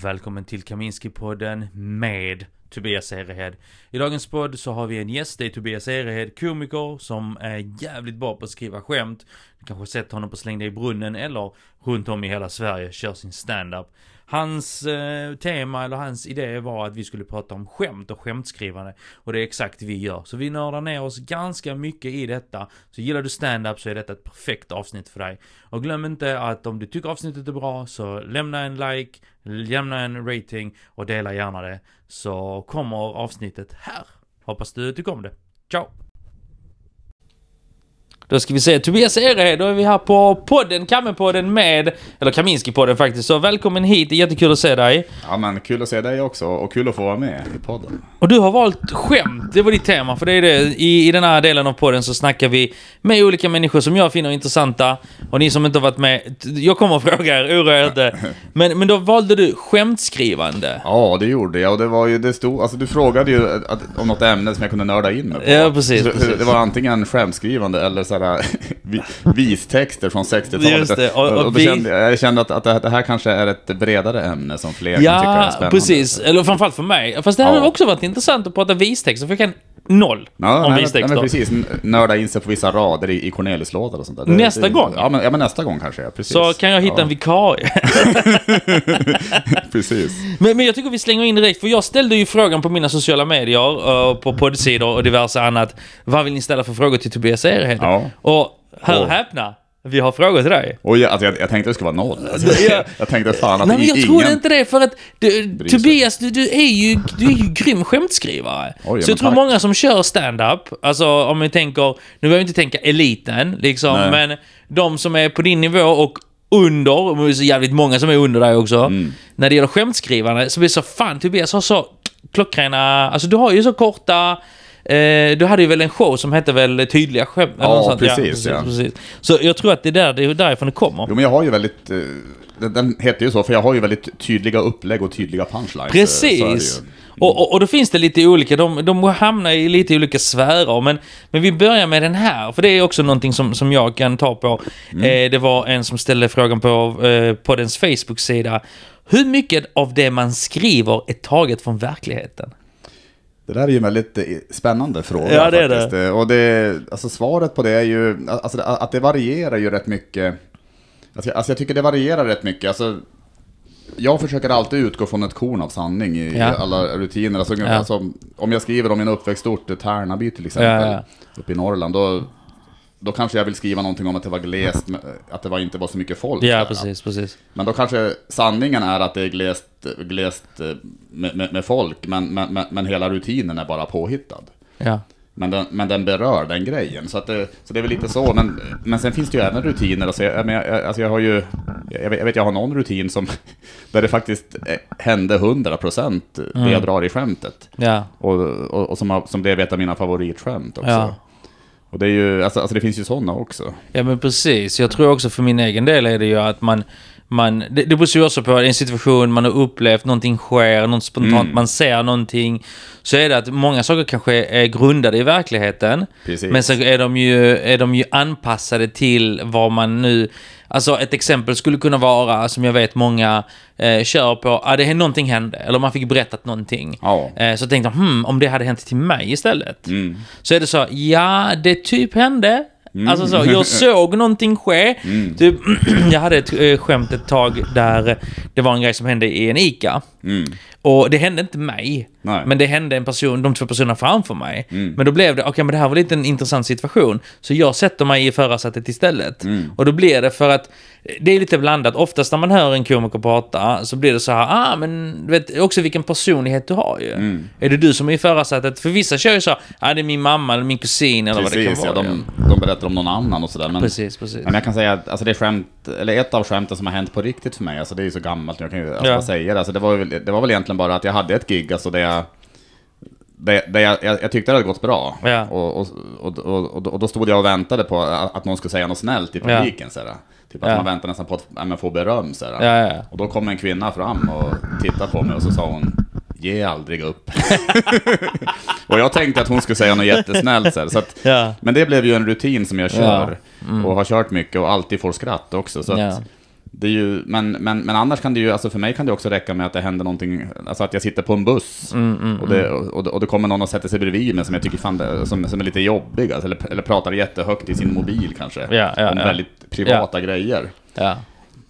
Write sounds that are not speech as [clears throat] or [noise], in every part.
Välkommen till Kaminski-podden med Tobias Erehed. I dagens podd så har vi en gäst, det är Tobias Erehed, komiker som är jävligt bra på att skriva skämt. Du kanske har sett honom på Släng dig i brunnen eller runt om i hela Sverige kör sin stand-up. Hans eh, tema eller hans idé var att vi skulle prata om skämt och skämtskrivande. Och det är exakt det vi gör. Så vi nördar ner oss ganska mycket i detta. Så gillar du stand-up så är detta ett perfekt avsnitt för dig. Och glöm inte att om du tycker avsnittet är bra så lämna en like, lämna en rating och dela gärna det. Så kommer avsnittet här. Hoppas du tycker om det. Ciao! Då ska vi se, Tobias Erehed, då är vi här på podden, Kammenpodden med, eller Kaminski-podden faktiskt. Så välkommen hit, det är jättekul att se dig. Ja men kul att se dig också och kul att få vara med i podden. Och du har valt skämt, det var ditt tema, för det är det. I, I den här delen av podden så snackar vi med olika människor som jag finner intressanta. Och ni som inte har varit med, jag kommer att fråga er, oroa er inte. [laughs] Men, men då valde du skämtskrivande. Ja det gjorde jag och det var ju, det stod, alltså du frågade ju att, om något ämne som jag kunde nörda in mig på. Ja, precis, Så precis. Det var antingen skämtskrivande eller sådär [laughs] vi- vistexter från 60-talet. Just det, och- och då vi- kände, jag kände att, att det, här- här kanske är ett bredare ämne som fler kan tycka är Ja, spännande. precis. Eller framförallt för mig. Fast det hade Ja. också varit intressant att prata vistexter, för jag kan noll Ja, om nej, men, nej, vistexter. men precis. Nörda in sig på vissa rader i, i Cornelis-låtar och sånt där. Det- Nästa det, gång? Ja men, ja, men nästa gång kanske, ja. Precis. Så kan jag hitta ja, en vikarie. [laughs] Precis. Men, men jag tycker vi slänger in direkt, för jag ställde ju frågan på mina sociala medier, uh, på poddsidor och diverse annat. Vad vill ni ställa för frågor till Tobias Erehed? Ja. Och hör Och- häpna, vi har frågor till dig. Och jag, alltså, jag, jag tänkte det skulle vara noll. Alltså, Ja. jag tänkte fan att Nej men jag ingen... inte det för att du. Tobias, du, du, är ju, du är ju grym skämtskrivare. Oj, så jag tror tack. många som kör stand-up, alltså om vi tänker, nu behöver vi inte tänka eliten liksom, Nej. men de som är på din nivå och under, och det är så jävligt många som är under dig också. Mm. När det gäller skämtskrivande så blir det så fan Tobias har så klockrena, alltså du har ju så korta Eh, du hade ju väl en show som hette väl Tydliga skämt? Ja, något sånt. precis, ja. precis. Så jag tror att det är där, det är därifrån det kommer. Jo men jag har ju väldigt, eh, den, heter ju så för jag har ju väldigt tydliga upplägg och tydliga punchlines. eh, Precis. Och, och, och då finns det lite olika, de, de hamnar i lite olika sfärer. Men, men vi börjar med den här, för det är också någonting som, som jag kan ta på. Mm. Eh, det var en som ställde frågan på eh, poddens Facebook-sida. Hur mycket av det man skriver är taget från verkligheten? Det där är ju en väldigt eh, spännande fråga Ja, det är faktiskt. det. Eh, Och det, alltså svaret på det är ju, alltså att det varierar ju rätt mycket. Alltså, jag- alltså jag tycker det varierar rätt mycket. Alltså, jag försöker alltid utgå från ett korn av sanning i, Ja. alla rutiner. Alltså, Ja. alltså, om jag skriver om min uppväxtort, eh, Tärnaby till exempel, ja. uppe i Norrland, då, då kanske jag vill skriva någonting om att det var glest, eh, att det var, inte var så mycket folk Ja, där. precis, precis. Men då kanske sanningen är att det är glest, glest eh, med, med, med folk, men, men, men, hela rutinen är bara påhittad. Ja. Men den, men den berör den grejen, så, att det, så det är väl lite så. Men, men sen finns det ju även rutiner. Alltså jag, men jag, alltså jag har ju, jag vet, jag vet jag har någon rutin som, [laughs] där det faktiskt eh, hände 100% det jag drar i skämtet. Ja. Och, och, och som, som blev ett av mina favoritskämt också. Ja. Och det är ju, alltså, alltså det finns ju sådana också. Ja men precis. Jag tror också för min egen del är det ju att man man det, det beror ju också på en situation man har upplevt, någonting sker, något spontant, Mm. man ser någonting. Så är det att många saker kanske är grundade i verkligheten. Precis. Men så är de, ju, är de ju anpassade till vad man nu... Alltså ett exempel skulle kunna vara, som jag vet många eh, kör på, ah, det, någonting hände, eller man fick berättat någonting. Ja. Eh, så tänkte jag, hmm, om det hade hänt till mig istället. Mm. Så är det så, ja, det typ hände. Alltså så, jag [laughs] såg någonting ske. Mm. Typ, [clears throat] jag hade ett eh, skämt ett tag där det var en grej som hände i en ICA. Mm. Och det hände inte mig. Nej. Mm. Men det hände en person, de två personerna framför mig. Men då blev det, okej men det här var lite en intressant situation. Så jag sätter mig i förarsätet istället. Mm. Och då blir det för att, det är lite blandat. Oftast när man hör en komiker prata så blir det så här, ah men du vet också vilken personlighet du har ju. Mm. Är det du som är i förarsätet? För vissa kör ju så, ah det är min mamma eller min kusin eller vad det Precis, kan ja, vara. de, de berättar om någon annan och sådär. Men, Precis, precis. Men jag kan säga att alltså det är skämt, eller ett av skämten som har hänt på riktigt för mig, alltså det är ju så gammalt, jag kan ju alltså Ja. säga det. Alltså det, var det var väl egentligen bara att jag hade ett gig, alltså där jag, där, där jag, jag, jag tyckte det hade gått bra. Ja. Och, och, och, och, och, då stod jag och väntade på att, någon skulle säga något snällt i publiken. Så här. Typ att Ja. man väntar nästan på att ja, få beröm. Så här. Ja, ja, ja. Och då kom en kvinna fram och tittade på mig och så sa hon Ge aldrig upp. [laughs] och jag tänkte att hon skulle säga något jättesnällt. Så att, Ja. Mm. men det blev ju en rutin som jag kör. Och har kört mycket och alltid får skratt också. Så att, Ja. Det är ju, men, men, men annars kan det ju, alltså för mig kan det också räcka med att det händer någonting, alltså att jag sitter på en buss Mm, och, det, och, och det kommer någon och sätter sig bredvid mig som jag tycker fan det, som, som är lite jobbig, alltså, eller, eller pratar jättehögt i sin mobil kanske, Ja, ja, om ja. väldigt privata grejer.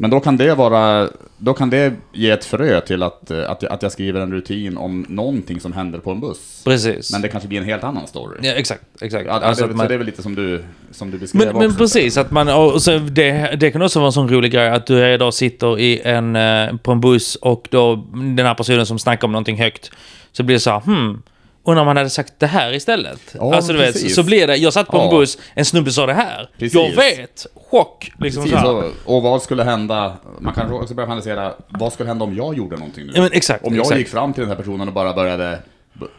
Men då kan det vara, då kan det ge ett frö till att, eh, att, jag, att jag skriver en rutin om någonting som händer på en buss. Precis. Men det kanske blir en helt annan story. Ja, exakt, exakt. Ja, Alltså det, att man- Så det är väl lite som du, som du beskrev Men, men också. precis, att man, och så det, det kan också vara en sån rolig grej att du idag sitter i en, eh, på en buss och då den här personen som snackar om någonting högt, så blir det så här, hmm, undrar om han hade sagt det här istället? Ja, alltså du vet, så blir det, jag satt på en Ja. buss, en snubbe sa det här, Precis. jag vet, chock, liksom Precis, så och, och vad skulle hända, man kanske också börja fantisera, vad skulle hända om jag gjorde någonting nu? Ja, exakt, om jag exakt. gick fram till den här personen och bara började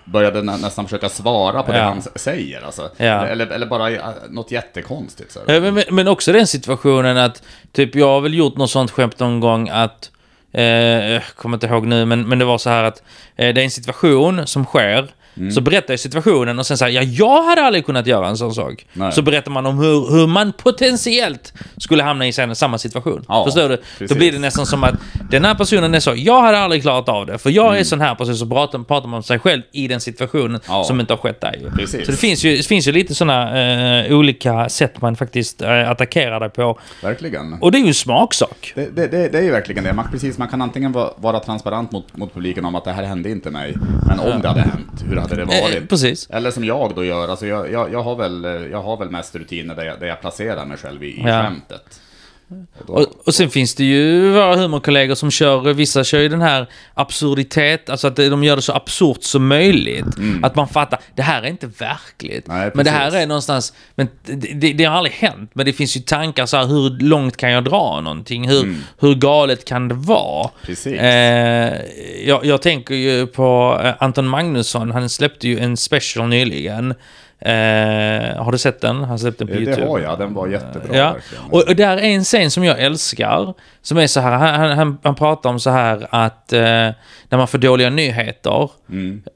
började nä, nästan försöka svara på det Ja. han säger alltså. Ja. Eller, eller bara något jättekonstigt så Men, men, men också den situationen att, typ jag har väl gjort något sånt skämt någon gång att, eh, jag kommer inte ihåg nu, men, men det var så här att eh, det är en situation som sker, Mm. så berättar jag situationen och sen säger ja jag hade aldrig kunnat göra en sån sak. Nej. Så berättar man om hur, hur man potentiellt skulle hamna i samma situation. Ja, Förstår du? Då precis. blir det nästan som att den här personen är så, jag hade aldrig klarat av det, för jag Mm. är sån här person, så pratar, pratar man om sig själv i den situationen Ja. som inte har skett där. Precis. Så det finns ju, det finns ju lite sådana eh, olika sätt man faktiskt eh, attackerar dig på. Verkligen. Och det är ju en smaksak. Det, det, det, det är ju verkligen det. Man, precis, man kan antingen vara, vara transparent mot, mot publiken om att det här hände inte mig, men om det hade hänt, hur hade det varit? Eh, precis. Eller som jag då gör, alltså jag, jag, jag, har, väl, eh, jag har väl mest rutiner där jag, där jag placerar mig själv i, i Ja. skämtet. Och Och, sen finns det ju våra humorkollegor som kör, vissa kör ju den här absurditet, alltså att de gör det så absurt som möjligt. Att man fattar, det här är inte verkligt. Mm. Nej, men det här är någonstans, men det, det, det har aldrig hänt. Men det finns ju tankar så här, hur långt kan jag dra någonting? Hur, Mm. hur galet kan det vara? Precis. Eh, jag, jag tänker ju på eh, Anton Magnusson, han släppte ju en special nyligen. Eh, har du sett den? Han släppte den på det, YouTube. det har jag, den var jättebra Ja, verkligen. och, och där är en scen som jag älskar. Som är så här, han, han, han pratar om så här att eh, när man får dåliga nyheter,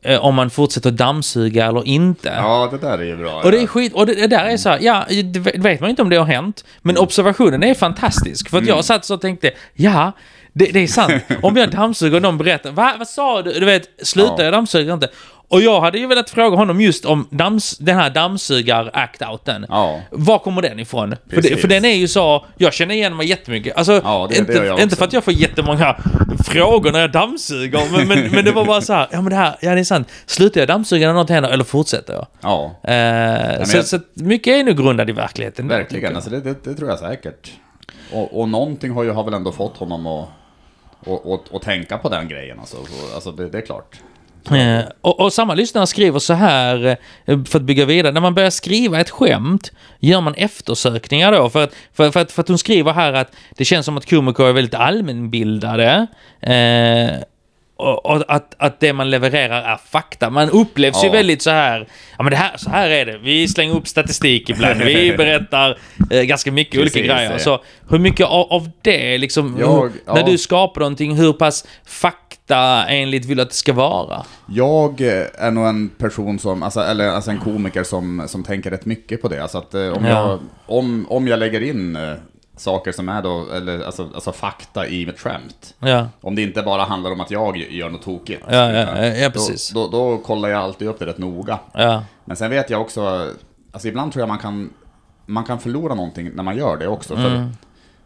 eh, om man fortsätter dammsuga eller inte. Mm. Ja, det där är ju bra. Och det är skit, och det, det där är så här, ja, det vet man inte om det har hänt, men observationen är fantastisk. För att jag satt så och tänkte, ja, det, det är sant. Om jag dammsuger och någon berättar, Va, vad sa du? Du vet, sluta, Ja. jag dammsuger inte. Och jag hade ju velat fråga honom just om dams, den här dammsugar-act-outen. Ja. Var kommer den ifrån? För, det, för den är ju så, jag känner igen mig jättemycket. Alltså, Ja, det- det inte, jag inte för att jag får jättemånga frågor när jag dammsuger, men, men, men det var bara så här, ja men det här, ja det är sant. Slutar jag dammsuga när något händer, eller fortsätter jag? Ja, Eh, men så, jag- så mycket är nog grundad i verkligheten. verkligen. Alltså det, det, det tror jag säkert. Och, och någonting har ju har väl ändå fått honom att och, och, och tänka på den grejen alltså. Alltså det, det är klart. Eh, och, och samma lyssnare skriver så här, eh, för att bygga vidare, när man börjar skriva ett skämt, gör man eftersökningar då? För att, för, för att, för att hon skriver här att det känns som att komiker är väldigt allmänbildade. Eh, och, och att, att det man levererar är fakta. Man upplevs ju Ja. väldigt så här, ja men det här, så här är det. Vi slänger upp statistik ibland, vi [laughs] berättar eh, ganska mycket olika Precis, grejer. ja. Så hur mycket av, av det, liksom, Jag- hur, ja. när du skapar någonting, hur pass fakta enligt vill du att det ska vara? Jag eh, är nog en person som, alltså, eller alltså en komiker som, som tänker rätt mycket på det. Alltså att eh, om, Ja. jag, om, om jag lägger in eh, saker som är då, eller alltså, alltså fakta i mitt skämt. Ja. Om det inte bara handlar om att jag gör något tokigt. Ja, ja, ja, ja, precis. Då, då, då kollar jag alltid upp det rätt noga. Ja. Men sen vet jag också, alltså ibland tror jag man kan, man kan förlora någonting när man gör det också. För, Mm.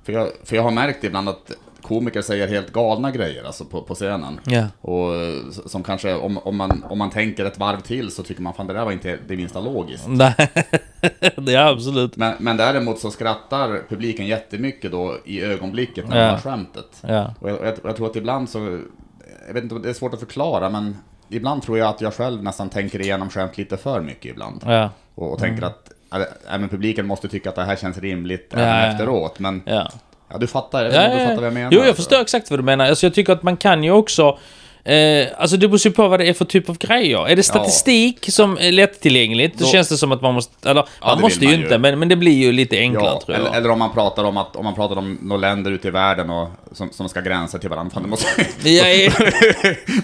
för, jag, för jag har märkt ibland att komiker säger helt galna grejer alltså på, på scenen. Ja. Och som kanske, om, om, man, om man tänker ett varv till så tycker man fan det där var inte det minsta logiskt. [laughs] Nej, det är absolut. Men, men däremot så skrattar publiken jättemycket då i ögonblicket när Ja. man har skämtet. Ja. Och jag, jag, jag tror att ibland så, jag vet inte, det är svårt att förklara men ibland tror jag att jag själv nästan tänker igenom skämt lite för mycket ibland. Ja. Och, och tänker att äh, även publiken måste tycka att det här känns rimligt Ja, även ja. efteråt. Men Ja. du fattar, jag Ja, du fattar vad jag ja. menar. Jo, jag alltså. förstår exakt vad du menar. Alltså, jag tycker att man kan ju också... Eh, alltså det beror ju på vad det är för typ av grejer. Är det statistik som är lättillgängligt, då, Då- känns det som att man måste... Eller, man det måste vill ju man inte, men, men det blir ju lite enklare Ja, tror jag. eller, eller om man pratar om att om man pratar om några länder ute i världen och, som, som ska gränsa till varandra. Fan, det, måste, Ja, ja. [laughs]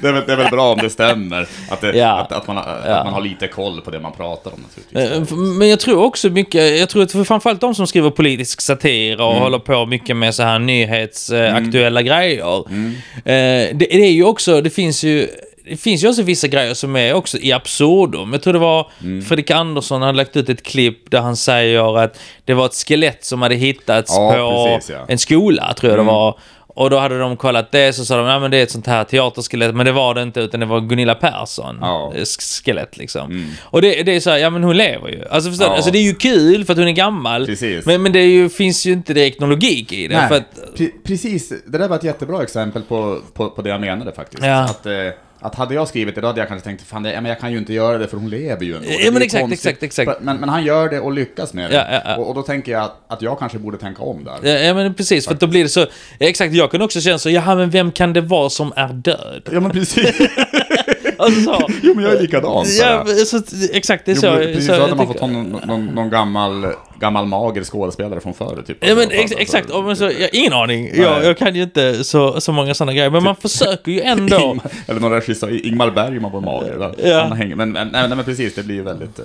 det, är väl, det är väl bra om det stämmer. Att, det, Ja. att, att, man, Ja. att man har lite koll på det man pratar om naturligtvis. Eh, Men jag tror också mycket, jag tror att för framförallt de som skriver politisk satir och håller på mycket med så här nyhetsaktuella grejer. Eh, det, det är ju också, det finns ju det finns ju också vissa grejer som är också i absurdum. Jag tror det var Fredrik Andersson hade lagt ut ett klipp där han säger att det var ett skelett som hade hittats Ja, på precis, ja. en skola, tror jag det var. Och då hade de kollat det, så sa de ja men det är ett sånt här teaterskelett, men det var det inte, utan det var Gunilla Persson Ja. eh, sk- skelett liksom. Och det, det är så här, ja men hon lever ju. Alltså förstår? Ja. Alltså det är ju kul för att hon är gammal. Precis. Men, men det ju, finns ju inte direkt någon logik i det. Nej, att, pre- precis. Det där var ett jättebra exempel på, på, på det jag menade faktiskt. Ja. Att, eh, att hade jag skrivit det, då hade jag kanske tänkt, fan det, men jag kan ju inte göra det för hon lever ju ändå. Ja, men exakt, konstigt. exakt, exakt. Men, men han gör det och lyckas med det. Ja, ja, ja. Och, och då tänker jag att, att jag kanske borde tänka om där. ja, men precis, för att då blir det så... Exakt, jag kan också känna så, jaha men vem kan det vara som är död? Ja men precis. [laughs] Alltså så. [laughs] jo men jag är likadan. så Ja, så, exakt, det är Jo, så, precis, så så hade man fått någon, någon, någon gammal, gammal mager skådespelare från förr typ. Ja men Alltså, ex, alltså, exakt, ja, men så, jag, ingen aning. Jag, jag kan ju inte så, så många sådana grejer, men man försöker ju [laughs] ändå... Eller någon regissör, Ingmar Bergman på mager. Ja. Han hänger, men, men, nej, nej men precis, det blir ju väldigt...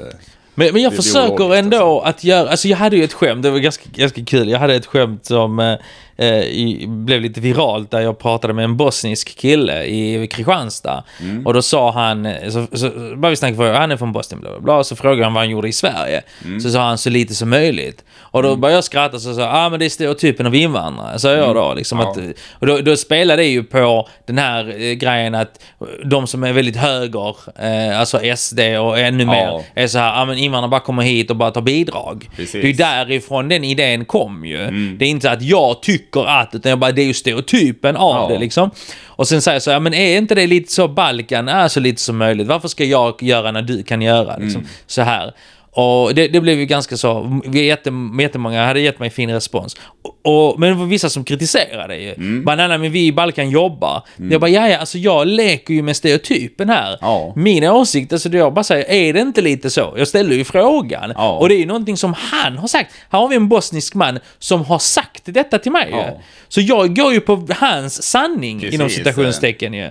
Eh, Men, men jag försöker ändå att göra, alltså jag hade ju ett skämt, det var ganska, ganska kul. Jag hade ett skämt som eh, eh, i, blev lite viralt där jag pratade med en bosnisk kille i Kristianstad. Mm. Och då sa han, eh, så, så bara vi snackade för han är från Bosnien, bla bla bla. Så frågade han vad han gjorde i Sverige. Mm. Så sa han så lite som möjligt. Och då började jag skratta så sa ah men det är stereotypen av invandrare, sa jag då. Liksom Mm. Ja. att, och då, då spelar det ju på den här eh, grejen att de som är väldigt höger, eh, alltså SD och ännu mer, Ja. är så här, ja men invandrare bara kommer hit och bara tar bidrag. Precis. Det är därifrån den idén kom ju. Mm. Det är inte att jag tycker att, utan jag bara, det är ju stereotypen av Ja. det liksom. Och sen säger jag så här, men är inte det lite så Balkan är så lite som möjligt? Varför ska jag göra när du kan göra liksom, Mm. så här? Och det, det blev ju ganska så, jättemånga hade gett mig fin respons. Och, och, men det var vissa som kritiserade ju. Mm. Bara, nej, nej, men vi i Balkan jobbar. Jag bara, ja, ja, alltså jag leker ju med stereotypen här. Ja. Min åsikt, alltså jag bara säger, är det inte lite så? Jag ställer ju frågan. Ja. Och det är ju någonting som han har sagt. Här har vi en bosnisk man som har sagt detta till mig. Ja. Så jag går ju på hans sanning, Precis, inom citationstecken ju.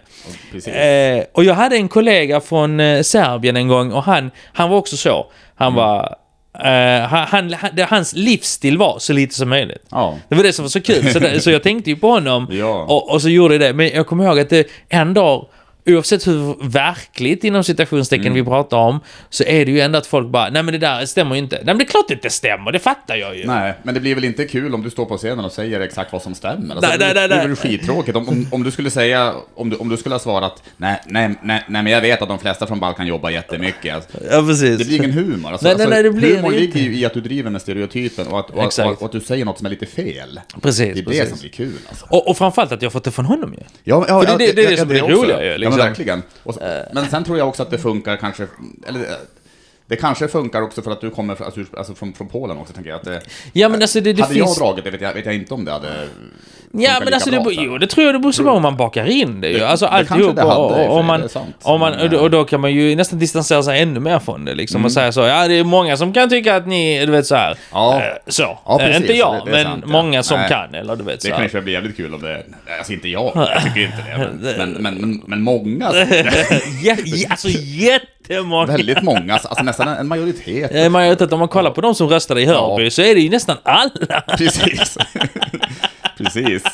precis. Eh, och jag hade en kollega från eh, Serbien en gång och han, han var också så. Han var... Eh, han, han, han, hans livsstil var så lite som möjligt. Ja. Det var det som var så kul. Så, det, så jag tänkte ju på honom [laughs] Ja. och, och så gjorde jag det. Men jag kommer ihåg att det en dag, oavsett hur verkligt inom citationstecken Mm. vi pratar om, så är det ju ändå att folk bara, nej men det där stämmer ju inte. Nej men det är klart det inte stämmer, det fattar jag ju. Nej, men det blir väl inte kul om du står på scenen och säger exakt vad som stämmer? Alltså, Nej, det, nej, nej, det är väl skittråkigt. Om, om, om du skulle säga, om du, om du skulle ha svarat, nej, nej, nej, nej, men jag vet att de flesta från Balkan jobbar jättemycket. Alltså, Ja, precis. det blir ingen humor. Alltså, Nej, nej, nej, det blir humor det ligger ju i att du driver med stereotypen och att, och, Exakt. och, att du säger något som är lite fel. Precis, Det är det precis. som blir kul alltså. Och, och framförallt att jag fått det från honom ju. Ja, ja, För det- det- det är det som blir också. roliga ju, Ja, liksom. Verkligen. Och, så- men sen tror jag också att det funkar kanske, eller eh, det kanske funkar också för att du kommer från, alltså, alltså från, från Polen också, tänker jag. Att det, Ja men alltså det, det hade finns... jag dragit det vet jag, vet jag inte om det hade Ja men alltså det, bra jo, det tror jag det beror på om man bakar in det ju. Det- Alltså det alltihop. det om man, det om man, och, då, eh, och då kan man ju nästan distansera sig ännu mer från det liksom. Och säga så, ja det är många som kan tycka att ni, du vet så här. Ja. eh, Så. Ja, Eh, precis, inte jag, det- det men sant, ja. många som Nej. kan. Eller du vet Det så här. kanske blir jävligt kul om det... Alltså inte jag, jag tycker inte det. Men, [laughs] men, men, men många. ja, [laughs] ja, alltså jättemånga. väldigt många. Alltså nästan en majoritet. Eh, Majoritet, om man kollar på de som röstade i Hörby så är det ju nästan alla. Precis. [laughs] Precis. [laughs]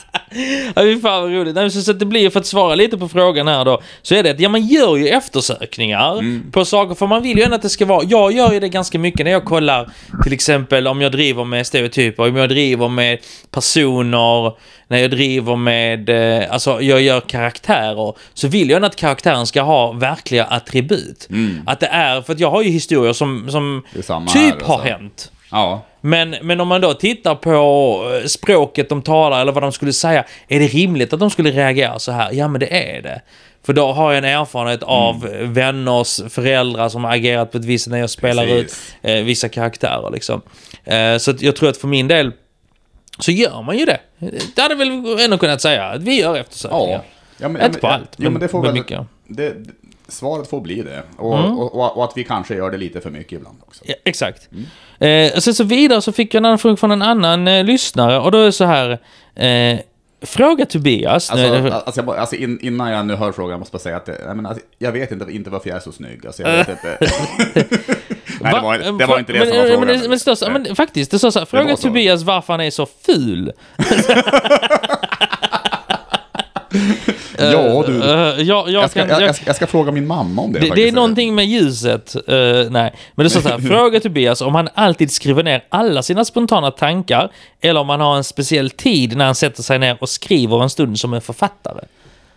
Ja, fy fan vad roligt. Nej, så, så att det blir, för att svara lite på frågan här då, så är det att ja, man gör ju eftersökningar Mm. på saker, för man vill ju ändå att det ska vara, jag gör ju det ganska mycket när jag kollar till exempel om jag driver med stereotyper, om jag driver med personer, när jag driver med, eh, alltså jag gör karaktärer, så vill jag ändå att karaktären ska ha verkliga attribut. Att det är, för att jag har ju historier som, som Mm. Typ har alltså. hänt. Ja. Men, men om man då tittar på eh, språket de talar eller vad de skulle säga, är det rimligt att de skulle reagera så här? Ja, men det är det. För då har jag en erfarenhet av Mm. vänners föräldrar som har agerat på ett visst sätt när jag spelar Precis. ut eh, vissa karaktärer liksom. Eh, så jag tror att för min del så gör man ju det. Det hade väl ändå kunnat säga att vi gör eftersökningar. Ja. Ja, men- Inte på ja, allt, men, men det får väl- mycket. Det- svaret får bli det. Och, Mm. och, och, och att vi kanske gör det lite för mycket ibland också. Ja, exakt. Mm. Eh, och sen så vidare så fick jag en annan fråga från en annan eh, lyssnare och då är det så här. Eh, fråga Tobias. Alltså, alltså, jag, alltså in, innan jag nu hör frågan, jag måste bara säga att det, jag, menar, alltså, jag vet inte, inte varför jag är så snygg. Alltså, jag vet inte. [laughs] Nej, det var, det var inte det men, som var frågan. Men, men, så- men faktiskt, det står så här, fråga. Tobias varför han är så ful. [laughs] [laughs] ja, du. Eh, jag, jag, Jag ska, kan, jag, jag, ska, fråga min mamma om det. det, det är någonting med ljuset. eh, nej, men det står så här. [laughs] Fråga Tobias om han alltid skriver ner alla sina spontana tankar eller om han har en speciell tid när han sätter sig ner och skriver en stund som en författare.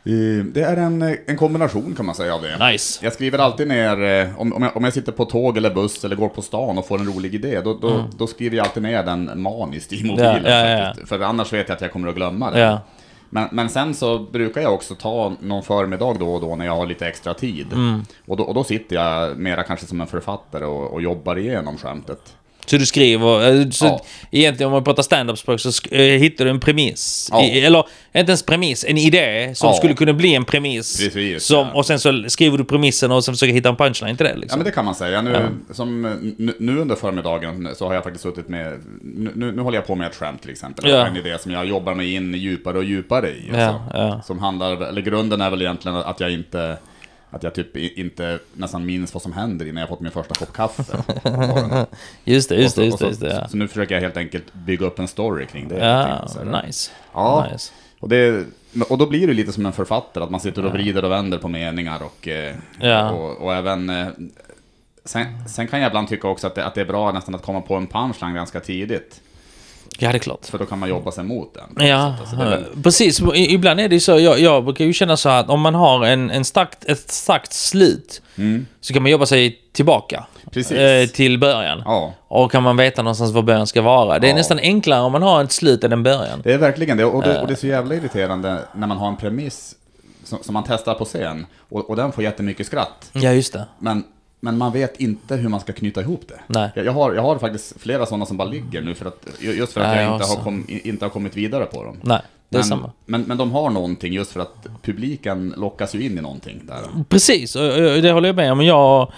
Eh, Det är en, eh, en kombination kan man säga av det. Nice. Jag skriver alltid ner, eh, om, om, jag, om jag sitter på tåg eller buss eller går på stan och får en rolig idé, då, då, då skriver jag alltid ner den maniskt i mobilen. Mm. Ja, ja, ja. För annars vet jag att jag kommer att glömma det. Men, men sen så brukar jag också ta någon förmiddag då och då när jag har lite extra tid. Mm. Och, då, och då sitter jag mera kanske som en författare och, och jobbar igenom skämtet. Så du skriver, eh, så Ja. egentligen om man pratar stand-up-språk så eh, hittar du en premiss. Ja. I, eller inte ens premiss, en idé som Ja. skulle kunna bli en premiss. Precis, som, ja. Och sen så skriver du premissen och sen försöker hitta en punchline till det Ja liksom. men det kan man säga. Nu, som, nu, nu under förmiddagen så har jag faktiskt suttit med, nu, nu håller jag på med ett skämt till exempel. Ja. En idé som jag jobbar mig in djupare och djupare i. Ja, alltså. ja. Som handlar, eller grunden är väl egentligen att jag inte att jag typ inte nästan minns vad som händer innan jag fått min första kopp kaffe. [laughs] Just det, just det, just det. Just det ja. så nu försöker jag helt enkelt bygga upp en story kring det. Ja, nice. Ja. nice. Och, det, och då blir det lite som en författare, att man sitter och vrider och vänder på meningar och, eh, Ja. och, och även... eh, Sen, sen kan jag ibland tycka också att det, att det är bra nästan att komma på en punchline ganska tidigt. Ja, det är klart. För då kan man jobba sig mot den. Ja, Så, alltså, precis. Ibland är det ju så, jag, jag brukar ju känna så att om man har en, en starkt, ett starkt slut så kan man jobba sig tillbaka. Mm. Eh, till början. ja, Och kan man veta någonstans var början ska vara. Det är Ja. nästan enklare om man har ett slut än en början. det är verkligen det. Och det, Eh. och det är så jävla irriterande när man har en premiss som, som man testar på scen och, och den får jättemycket skratt. Ja, just det. Men, men man vet inte hur man ska knyta ihop det. Nej. Jag, har, jag har faktiskt flera sådana som bara ligger nu, för att, just för att Ja, jag jag inte har, kom, inte har kommit vidare på dem. Nej, det är men, samma. Men, men de har någonting just för att publiken lockas ju in i någonting där. Precis, det håller jag med om. Jag,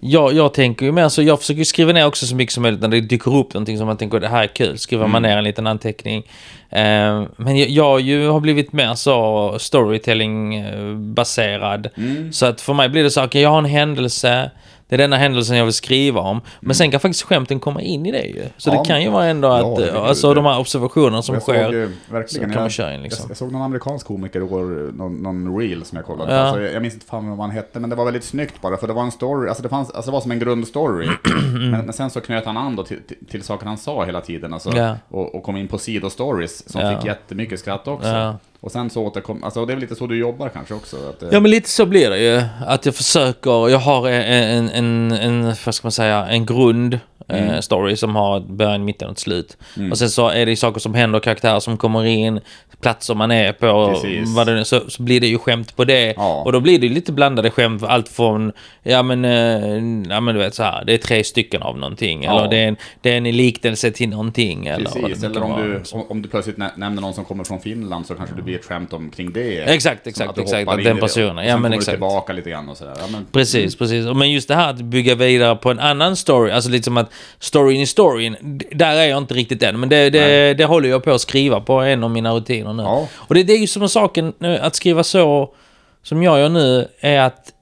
jag, jag tänker ju mer så, jag försöker skriva ner också så mycket som möjligt när det dyker upp någonting som man tänker det här är kul. Skriver man ner en liten anteckning. Eh, men jag, jag ju har blivit mer så storytelling-baserad. Så att för mig blir det så, okej jag har en händelse. Det är denna händelsen jag vill skriva om. Men sen kan faktiskt skämten komma in i det ju. Så Ja, det kan ju vara ändå ja, att, kan alltså det. de här observationerna som jag såg sker. ju verkligen, så kan man jag, köra in, liksom. jag, jag såg någon amerikansk komiker igår, någon, någon reel som jag kollade Ja. Alltså, jag, jag minns inte fan vad han hette, men det var väldigt snyggt bara, för det var en story, alltså det, fanns, alltså det var som en grundstory. [clears throat] men, men sen så knöt han an då till, till, till saker han sa hela tiden, alltså, Ja. och, och kom in på sidostories som Ja. fick jättemycket skratt också. Och sen så återkom, alltså det är väl lite så du jobbar kanske också? Att, eh, Ja men lite så blir det ju. Att jag försöker, jag har en, en, en vad ska man säga, en grund eh, story som har början, mitten och ett slut. Och sen så är det ju saker som händer, karaktärer som kommer in, platser man är på, Precis. vad det, så, så blir det ju skämt på det. Ja. Och då blir det lite blandade skämt, allt från, ja men, eh, ja men du vet så här, det är tre stycken av någonting. Ja. Eller det är, en, det är en liknelse till någonting. Eller, Precis, eller kan om du, om, om du plötsligt nä- nämner någon som kommer från Finland så kanske det blir ett skämt omkring det. Exakt, exakt, exakt, att den personen, ja, men exakt. tillbaka lite grann och sådär. Ja, men, Precis, precis. Men just det här att bygga vidare på en annan story, alltså lite som att storyn i storyn, där är jag inte riktigt än. Men det, det, det håller jag på att skriva på en av mina rutiner nu. Ja. Och det, det är ju som saken, att skriva så som jag gör nu, är att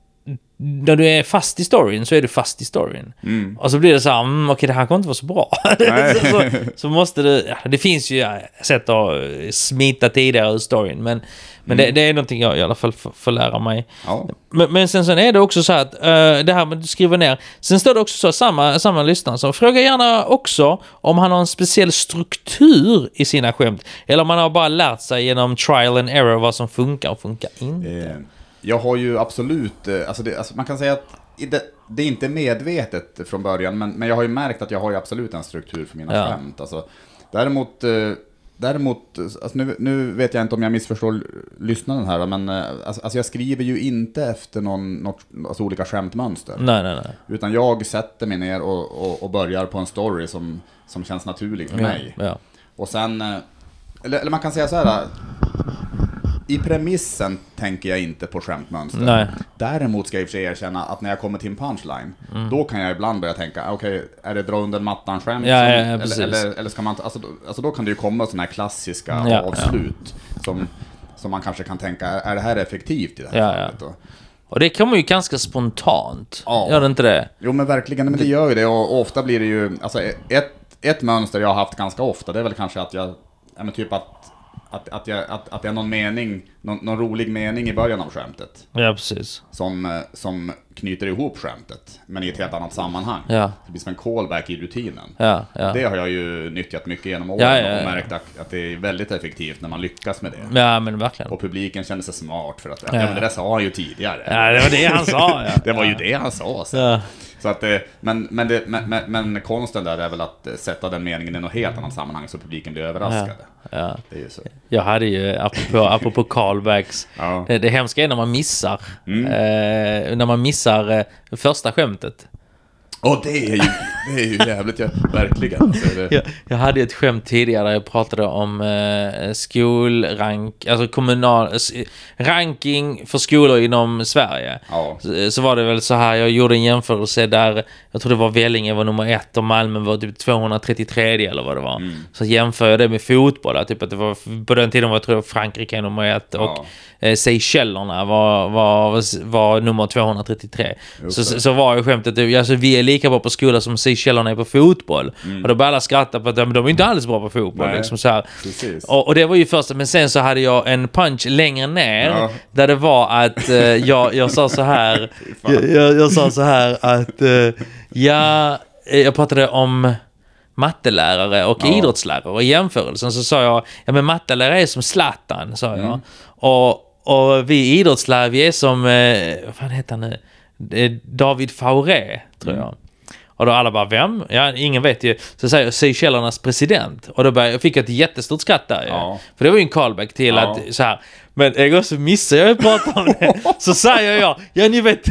när du är fast i storyn så är du fast i storyn. Och så blir det så här, mm, okej det här kommer inte vara så bra. [laughs] Så, så, så måste du, ja, det finns ju sätt att eh, smita tidigare ur storyn. Men, men det, det är någonting jag i alla fall får, får lära mig. ja. Men, men sen, sen är det också så att eh, det här med att skriva ner. Sen står det också så, samma, samma lyssnare, så fråga gärna också om han har en speciell struktur i sina skämt. Eller om han har bara lärt sig genom trial and error vad som funkar och funkar inte. Eh, jag har ju absolut, eh, alltså, det, alltså man kan säga att det, det är inte medvetet från början, men, men jag har ju märkt att jag har ju absolut en struktur för mina Ja. skämt. Alltså, däremot, eh, däremot alltså nu, nu vet jag inte om jag missförstår lyssnaren här, men eh, alltså, alltså jag skriver ju inte efter någon, något, alltså olika skämtmönster. Nej, nej, nej. Utan jag sätter mig ner och, och, och börjar på en story som, som känns naturlig för mig. Ja, ja. Och sen, eller, eller man kan säga så här. I premissen tänker jag inte på skämtmönster. Nej. Däremot ska jag i och för sig erkänna att när jag kommer till en punchline, Mm. då kan jag ibland börja tänka, okej, är det dra under mattan-skämt? Ja, ja, ja, eller, eller, eller ska man, alltså, då- alltså då kan det ju komma sådana här klassiska Ja, avslut, Som, som man kanske kan tänka, är det här effektivt i det här fallet? Och, Och det kommer ju ganska spontant. Gör det inte det? Jo men verkligen, men det gör ju det och ofta blir det ju, alltså ett, ett mönster jag har haft ganska ofta, det är väl kanske att jag, ja men typ att, att, att, jag, att, att jag har någon mening, någon, någon rolig mening i början av skämtet. Ja, precis. Som, eh, som knyter ihop skämtet, men i ett helt annat sammanhang. Ja. Det blir som en callback i rutinen. Ja, ja. Det har jag ju nyttjat mycket genom åren Ja, ja, ja. och märkt att, att det är väldigt effektivt när man lyckas med det. Ja, men verkligen. Och publiken känner sig smart för att, ja, men det där sa han ju tidigare. Ja, det var det han sa, ja. [laughs] Det var ju det han sa. Så. Ja. Så att, eh, men, men, det, men, men, konsten där är väl att eh, sätta den meningen i något helt annat sammanhang så publiken blir överraskade. Ja. Det är ju så. Jag hade ju, apropå, [laughs] apropå callbacks, Ja. det, det hemska är när man missar. Eh, när man missar eh, första skämtet. Och det är ju, det är ju jävligt, ja, verkligen. Alltså, det, Jag, jag hade ett skämt tidigare jag pratade om eh, skolrank, alltså kommunal, ranking för skolor inom Sverige. Ja. Så, så var det väl så här, jag gjorde en jämförelse där, jag tror det var Vellinge var nummer ett och Malmö var typ 233 eller vad det var. Mm. Så jämför jag det med fotboll, typ att det var, på den tiden var jag tror Frankrike nummer ett och Ja. eh, Seychellerna var, var, var nummer 233. Just Så, så, så var ju skämtet, alltså vi är lika bra på skola som Seychellerna är på fotboll. Mm. Och då började alla skratta på att de är inte alls bra på fotboll. Nej, Liksom så. Och, och det var ju första, men sen så hade jag en punch längre ner Ja. där det var att eh, jag, jag sa så här, [laughs] jag, jag, jag sa så här att eh, jag, eh, jag pratade om mattelärare och Ja. idrottslärare och i jämförelsen så sa jag, ja men mattelärare är som Zlatan, sa jag. Mm. Och, och vi idrottslärare, vi är som, eh, vad fan heter han nu? David Fauré, tror Mm. jag. Och då alla bara, vem? Ja, ingen vet ju. Så säger jag Seychellernas president. Och då började, jag fick jag ett jättestort skratt där ju. Ja. För det var ju en callback till Ja. att så här. Men en gång så missar jag att prata om det. [laughs] Så säger jag, ja ni vet,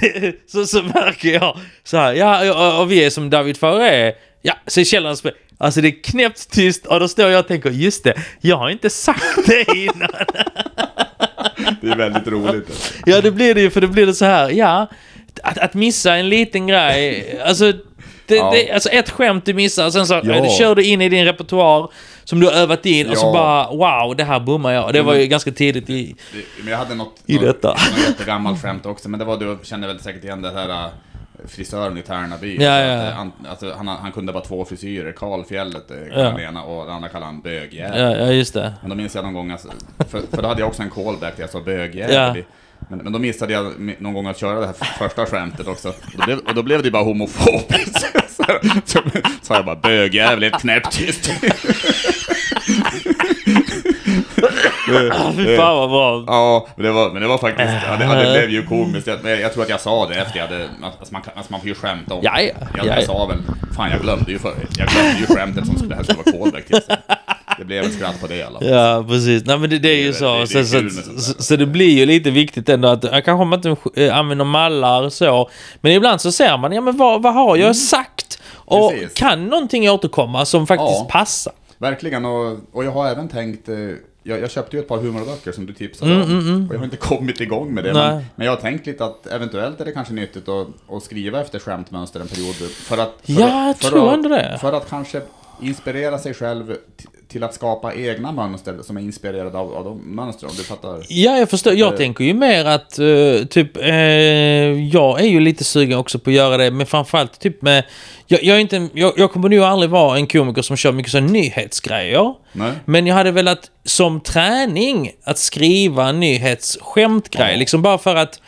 så, så märker jag så här, ja och, vi är som David Fauré. Ja, Seychellernas president. Alltså det är knäppt tyst och då står jag och tänker, just det, jag har inte sagt det innan. [laughs] Det är väldigt roligt. Ja, det blir det ju, för det blir det så här, ja. Att, att missa en liten grej, alltså... Det, Ja. det, alltså ett skämt du missar, sen så Ja. ja. kör du in i din repertoar som du har övat in och så Ja. bara wow, det här bommar jag. Det var ju ganska tidigt i... Men jag hade något, I något, detta. [laughs] något jättegammalt skämt också, men det var du känner väl säkert igen det här äh, frisören i Tärnaby. Ja, ja, ja. äh, han, alltså, han, han kunde bara två frisyrer, Karl Fjället äh, Ja. den ena och den andra kallade han bögjävel. Ja, ja just det. Men då minns jag någon gång, alltså, för, för då hade jag också en callback där jag sa bögjävel. Men, men då missade jag någon gång att köra det här första skämtet också. Och då blev, och då blev det bara homofobiskt. [laughs] Så, så, så sa jag bara bögjävel, helt knäpptyst. [laughs] Fy fan vad bra. Ja, men det var, men det var faktiskt, ja, det, det blev ju komiskt. Jag, jag tror att jag sa det efter jag hade, alltså man, alltså man får ju skämta om Ja, ja, Jag, ja, jag ja. sa väl, fan jag glömde ju för, jag glömde ju skämtet som skulle, det här skulle vara callback till. Så. Det blev ett skratt på det i alla fall. Ja, precis. Nej men det, det är ju Det så. det- så, så, så, så det blir ju lite viktigt ändå att, ja, kanske man inte eh, använder mallar så. Men ibland så ser man, ja men vad, vad har jag sagt? Och Mm. Precis. kan någonting återkomma som faktiskt Ja. passar? Verkligen, och, och jag har även tänkt, eh, jag, jag köpte ju ett par humorböcker som du tipsade Mm, om. Och jag har inte kommit igång med det. Men, men jag har tänkt lite att eventuellt är det kanske nyttigt att, att skriva efter skämtmönster en period. För att, för Ja, att, jag för tror att, ändå det. För att kanske inspirera sig själv till att skapa egna mönster som är inspirerade av, av de mönstren, om du fattar? Ja, jag förstår. Jag Eh. tänker ju mer att eh, typ, eh, jag är ju lite sugen också på att göra det, men framförallt typ med, jag, jag är inte, jag, jag kommer nog aldrig vara en komiker som kör mycket så här nyhetsgrejer. Nej? Men jag hade velat som träning att skriva en nyhetsskämtgrej, Ja. liksom bara för att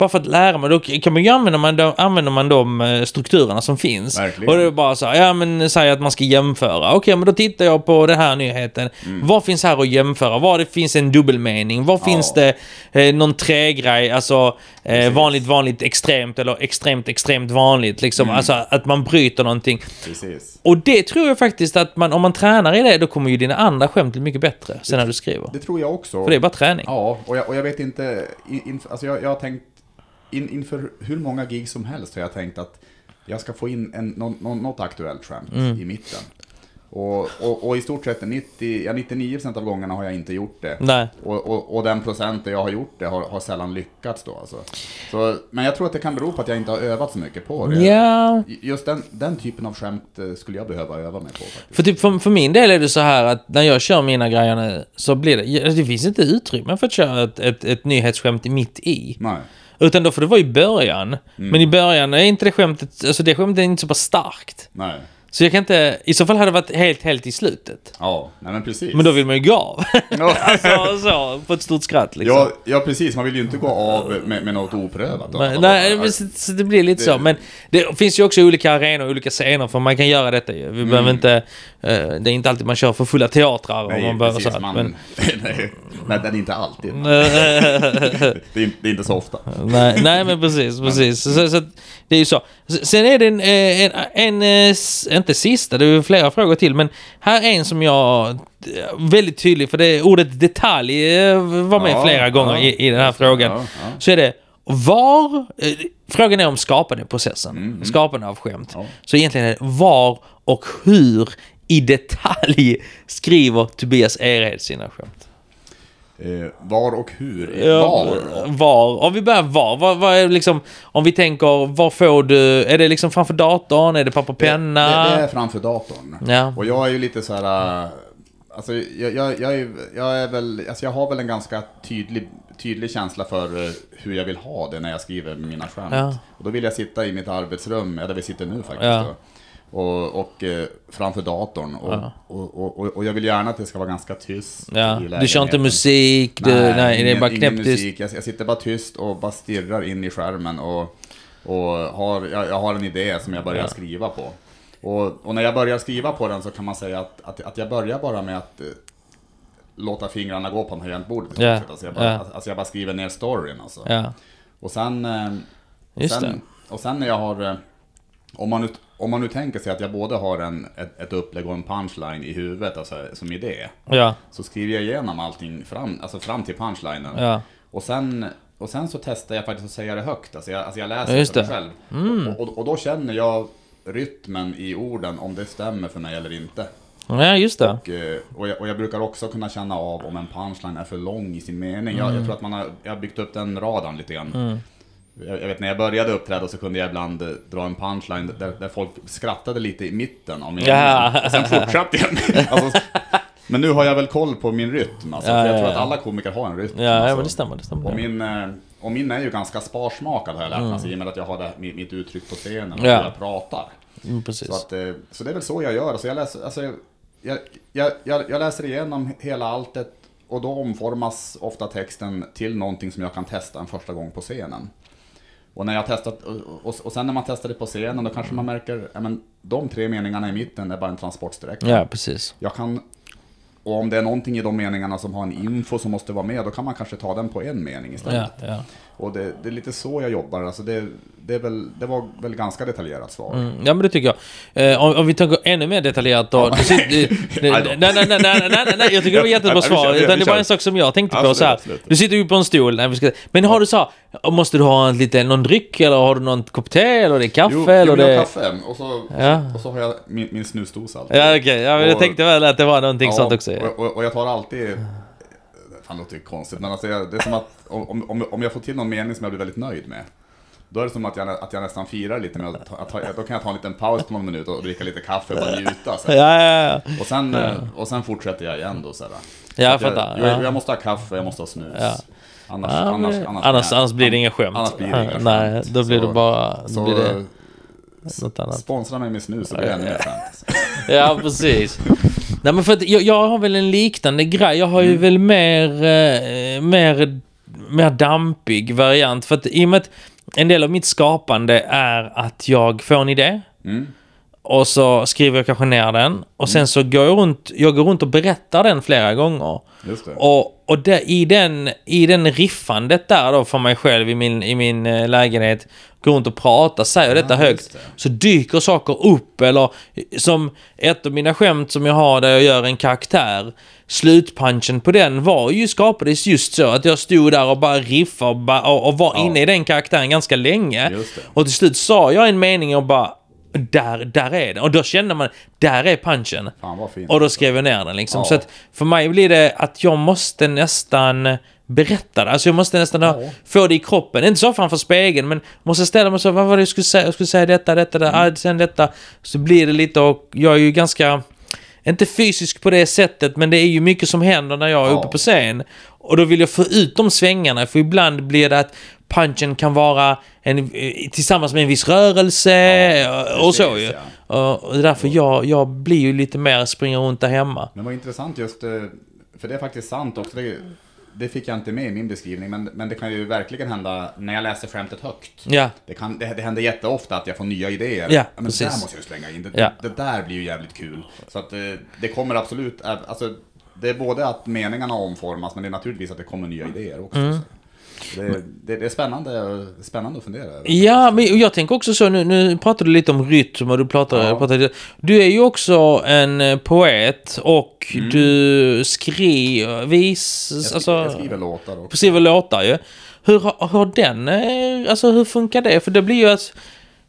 bara för att lära mig, då kan man ju använda man de, använder man de eh, strukturerna som finns. Verkligen. Och det är bara så här, ja men säg att man ska jämföra. Okej, men då tittar jag på den här nyheten. Vad finns här att jämföra? Var det finns en dubbelmening? Var Mm. Ja. finns det eh, någon trägrej? Alltså eh, vanligt, vanligt, extremt eller extremt, extremt vanligt. Liksom. Mm. Alltså att man bryter någonting. Precis. Och det tror jag faktiskt att man, om man tränar i det, då kommer ju dina andra skämt bli mycket bättre sen när du skriver. Det tror jag också. För det är bara träning. Ja, och jag, och jag vet inte, in, in, alltså jag, jag har tänkt, in, inför hur många gig som helst har jag tänkt att jag ska få in en, någon, någon, något aktuellt skämt Mm. i mitten. Och, och, och i stort sett 90, ja, 99% av gångerna har jag inte gjort det. Nej. Och, och, och den procenten jag har gjort det har, har sällan lyckats då alltså. Så, men jag tror att det kan bero på att jag inte har övat så mycket på det. Ja, Just den, den typen av skämt eh, skulle jag behöva öva mig på faktiskt. för, typ, för, för min del är det så här att när jag kör mina grejer nu så blir det... Det finns inte utrymme för att köra ett, ett, ett nyhetsskämt mitt i. Nej. Utan då får det vara i början. Men i början är inte det skämtet... Alltså det skämtet är inte så pass starkt. Nej. Så jag kan inte... I så fall hade det varit helt, helt i slutet. Ja, nej men precis. Men då vill man ju gå [laughs] av. Alltså så, på ett stort skratt liksom. Ja, ja, precis. Man vill ju inte gå av med, med något oprövat. Men, nej, men så, det blir lite Det- så. Men det finns ju också olika arenor och olika scener för man kan göra detta ju. Vi behöver inte... eh, det är inte alltid man kör för fulla teatrar Nej, man behöver precis. så. Man, Men, [laughs] nej, nej, det är inte alltid. [laughs] Det är, det är inte så ofta. nej, nej, men precis, precis. Så, så, det är ju så. Sen är det en, eh, en, en, eh, inte sista, det är flera frågor till, men här är en som jag väldigt tydlig, för det ordet detalj eh, var med Ja, flera gånger ja. i, i den här frågan. Ja. Så är det var, eh, frågan är om skapandeprocessen, skapande av skämt. Mm. Så egentligen är det var och hur i detalj skriver Tobias Ered sina skämt. Eh, var och hur? Var? Var. Om vi börjar var. Vad, vad är liksom, om vi tänker, var får du... Är det liksom framför datorn? Är det papper och penna? Det, det är framför datorn. Ja. Och jag är ju lite så här... äh, Alltså, jag, jag, jag, är, jag är väl... Alltså jag har väl en ganska tydlig, tydlig känsla för eh, hur jag vill ha det när jag skriver mina skämt. Ja. Och då vill jag sitta i mitt arbetsrum, där vi sitter nu faktiskt. Ja. Då. Och, och eh, framför datorn. Och, Ja. och, och, och, jag vill gärna att det ska vara ganska tyst Ja. Du kör inte musik, du, nej, det är bara knäpptyst. musik. Jag, jag sitter bara tyst och bara stirrar in i skärmen och, och har, jag, jag har en idé som jag börjar Ja. skriva på. Och, när jag börjar skriva på den så kan man säga att, att, att jag börjar bara med att eh, låta fingrarna gå på tangentbordet. sett. Alltså, jag bara, Ja. alltså jag bara skriver ner storyn alltså. Ja, Och sen... eh, just sen, Och sen när jag har... Om man, nu, om man nu tänker sig att jag både har en, ett, ett upplägg och en punchline i huvudet, alltså som idé. det. Ja, Så skriver jag igenom allting fram, alltså fram till punchlinen. ja. Och, sen, och sen så testar jag faktiskt att säga det högt. Alltså jag, alltså jag läser Ja, just för mig det. Mm. själv. Och, och, och då känner jag rytmen i orden, om det stämmer för mig eller inte. Ja, just det. Och, eh, och, jag, och jag brukar också kunna känna av om en punchline är för lång i sin mening. Jag, Mm. jag tror att man har, jag har byggt upp den radarn lite grann. Jag, jag vet när jag började uppträda så kunde jag ibland eh, dra en punchline där, där folk skrattade lite i mitten av meningen. Ja. Och sen fortsatte jag. [laughs] Alltså, men nu har jag väl koll på min rytm. Alltså, Ja, för jag ja, tror ja. att alla komiker har en rytm. Ja, ja alltså. men det stämmer, det stämmer. Och min, eh, och min är ju ganska sparsmakad har jag lärt mig, alltså, i och med att jag har det, mitt, uttryck på scenen och Ja. hur jag pratar. Mm, Så, att, eh, så det är väl så jag gör. Alltså jag, läser, alltså jag, jag, jag, jag läser igenom hela alltet och då omformas ofta texten till någonting som jag kan testa en första gång på scenen. Och, när jag testat, och, och, och sen när man testar det på scenen då kanske man märker att de tre meningarna i mitten är bara en transportsträcka. Ja, precis. Jag kan, och om det är någonting i de meningarna som har en info som måste vara med, då kan man kanske ta den på en mening istället. Ja, ja. Och det, det är lite så jag jobbar. Alltså det, det, väl, det var väl ganska detaljerat svar. Mm, ja men det tycker jag. Eh, om, om vi tänker ännu mer detaljerat då. [laughs] Nej, nej, nej, nej, nej, nej, jag tycker det var jättebra Ja, svar. Utan det var en sak som jag tänkte på så här. Du sitter ju på en stol. Nej, ska, men har du så här, måste du ha en lite, någon dryck eller har du någon kopp te eller det är kaffe Jo, eller jo, det... jag har kaffe och så, Ja. och så har jag min, min snusdosa. Ja okej, ja, men jag tänkte väl att det var någonting sånt också. Och, och, och jag tar alltid... Fan, låter ju konstigt, men alltså jag, det är som att om, om, om jag får till någon mening som jag blir väldigt nöjd med. Då är det som att jag, att jag nästan firar lite med att, ta, att ta, då kan jag ta en liten paus på någon minut och dricka lite kaffe och bara njuta. Så. Ja, ja, ja. Och, sen, och sen fortsätter jag igen då. Så här. Ja, jag Att fattar, Jag, ja. jag, jag måste ha kaffe, jag måste ha snus. Annars, annars, men- annars, annars, annars blir det inga skämt. Annars blir det skämt. Nej, då blir Så- det bara... Så, blir det något annat. sponsra mig med snus så blir det ännu mer skämt. Ja, precis. Nej, men för att jag, jag har väl en liknande grej. Jag har ju Mm. väl mer, eh, mer, mer dampig variant. För att i och med att en del av mitt skapande är att jag får en idé. Mm. Och så skriver jag kanske ner den. Och sen så går jag runt, jag går runt och berättar den flera gånger. Just det. Och, och där, i, den, i den riffandet där då för mig själv i min, i min eh, lägenhet, går runt och pratar, säger detta Ja, högt, det. så dyker saker upp. Eller som ett av mina skämt som jag har där jag gör en karaktär, slutpunchen på den var ju skapades just så att jag stod där och bara riffade och, bara, och, och var Ja. inne i den karaktären ganska länge. Och till slut sa jag en mening och bara där, där är det. Och då kände man, där är punchen. Fan vad fint. Och då skrev jag ner den liksom. Ja. Så att för mig blir det att jag måste nästan berätta det. Alltså jag måste nästan ha, Ja. få det i kroppen. Inte så framför spegeln, men måste ställa mig så, vad var det jag skulle säga? Jag skulle säga detta, detta, detta, Mm. ah, sen detta. Så blir det lite och jag är ju ganska, inte fysisk på det sättet, men det är ju mycket som händer när jag är Ja. uppe på scen. Och då vill jag få ut de svängarna, för ibland blir det att punchen kan vara en, eh, tillsammans med en viss rörelse Ja, och så ju. Och och därför jag, jag blir ju lite mer springer runt där hemma. Men vad intressant just, eh, för det är faktiskt sant också. Det, det fick jag inte med i min beskrivning, men, men det kan ju verkligen hända när jag läser skämtet högt. Ja, Det, kan, det, det händer jätteofta att jag får nya idéer. Ja, men precis. det där måste jag slänga in. Det, Ja. det där blir ju jävligt kul. Så att eh, det kommer absolut, eh, alltså det är både att meningarna omformas, men det är naturligtvis att det kommer nya idéer också. Mm. Det, det, det är spännande, spännande att fundera över. ja men jag tänker också så, nu, nu pratar du lite om rytm och du pratar, Ja. pratar Du är ju också en eh, poet och Mm. du skriver, vis, Jag, skri, alltså... jag skriver låtar också. skriver låtar ju. Hur har har den, eh, alltså hur funkar det? För det blir ju att,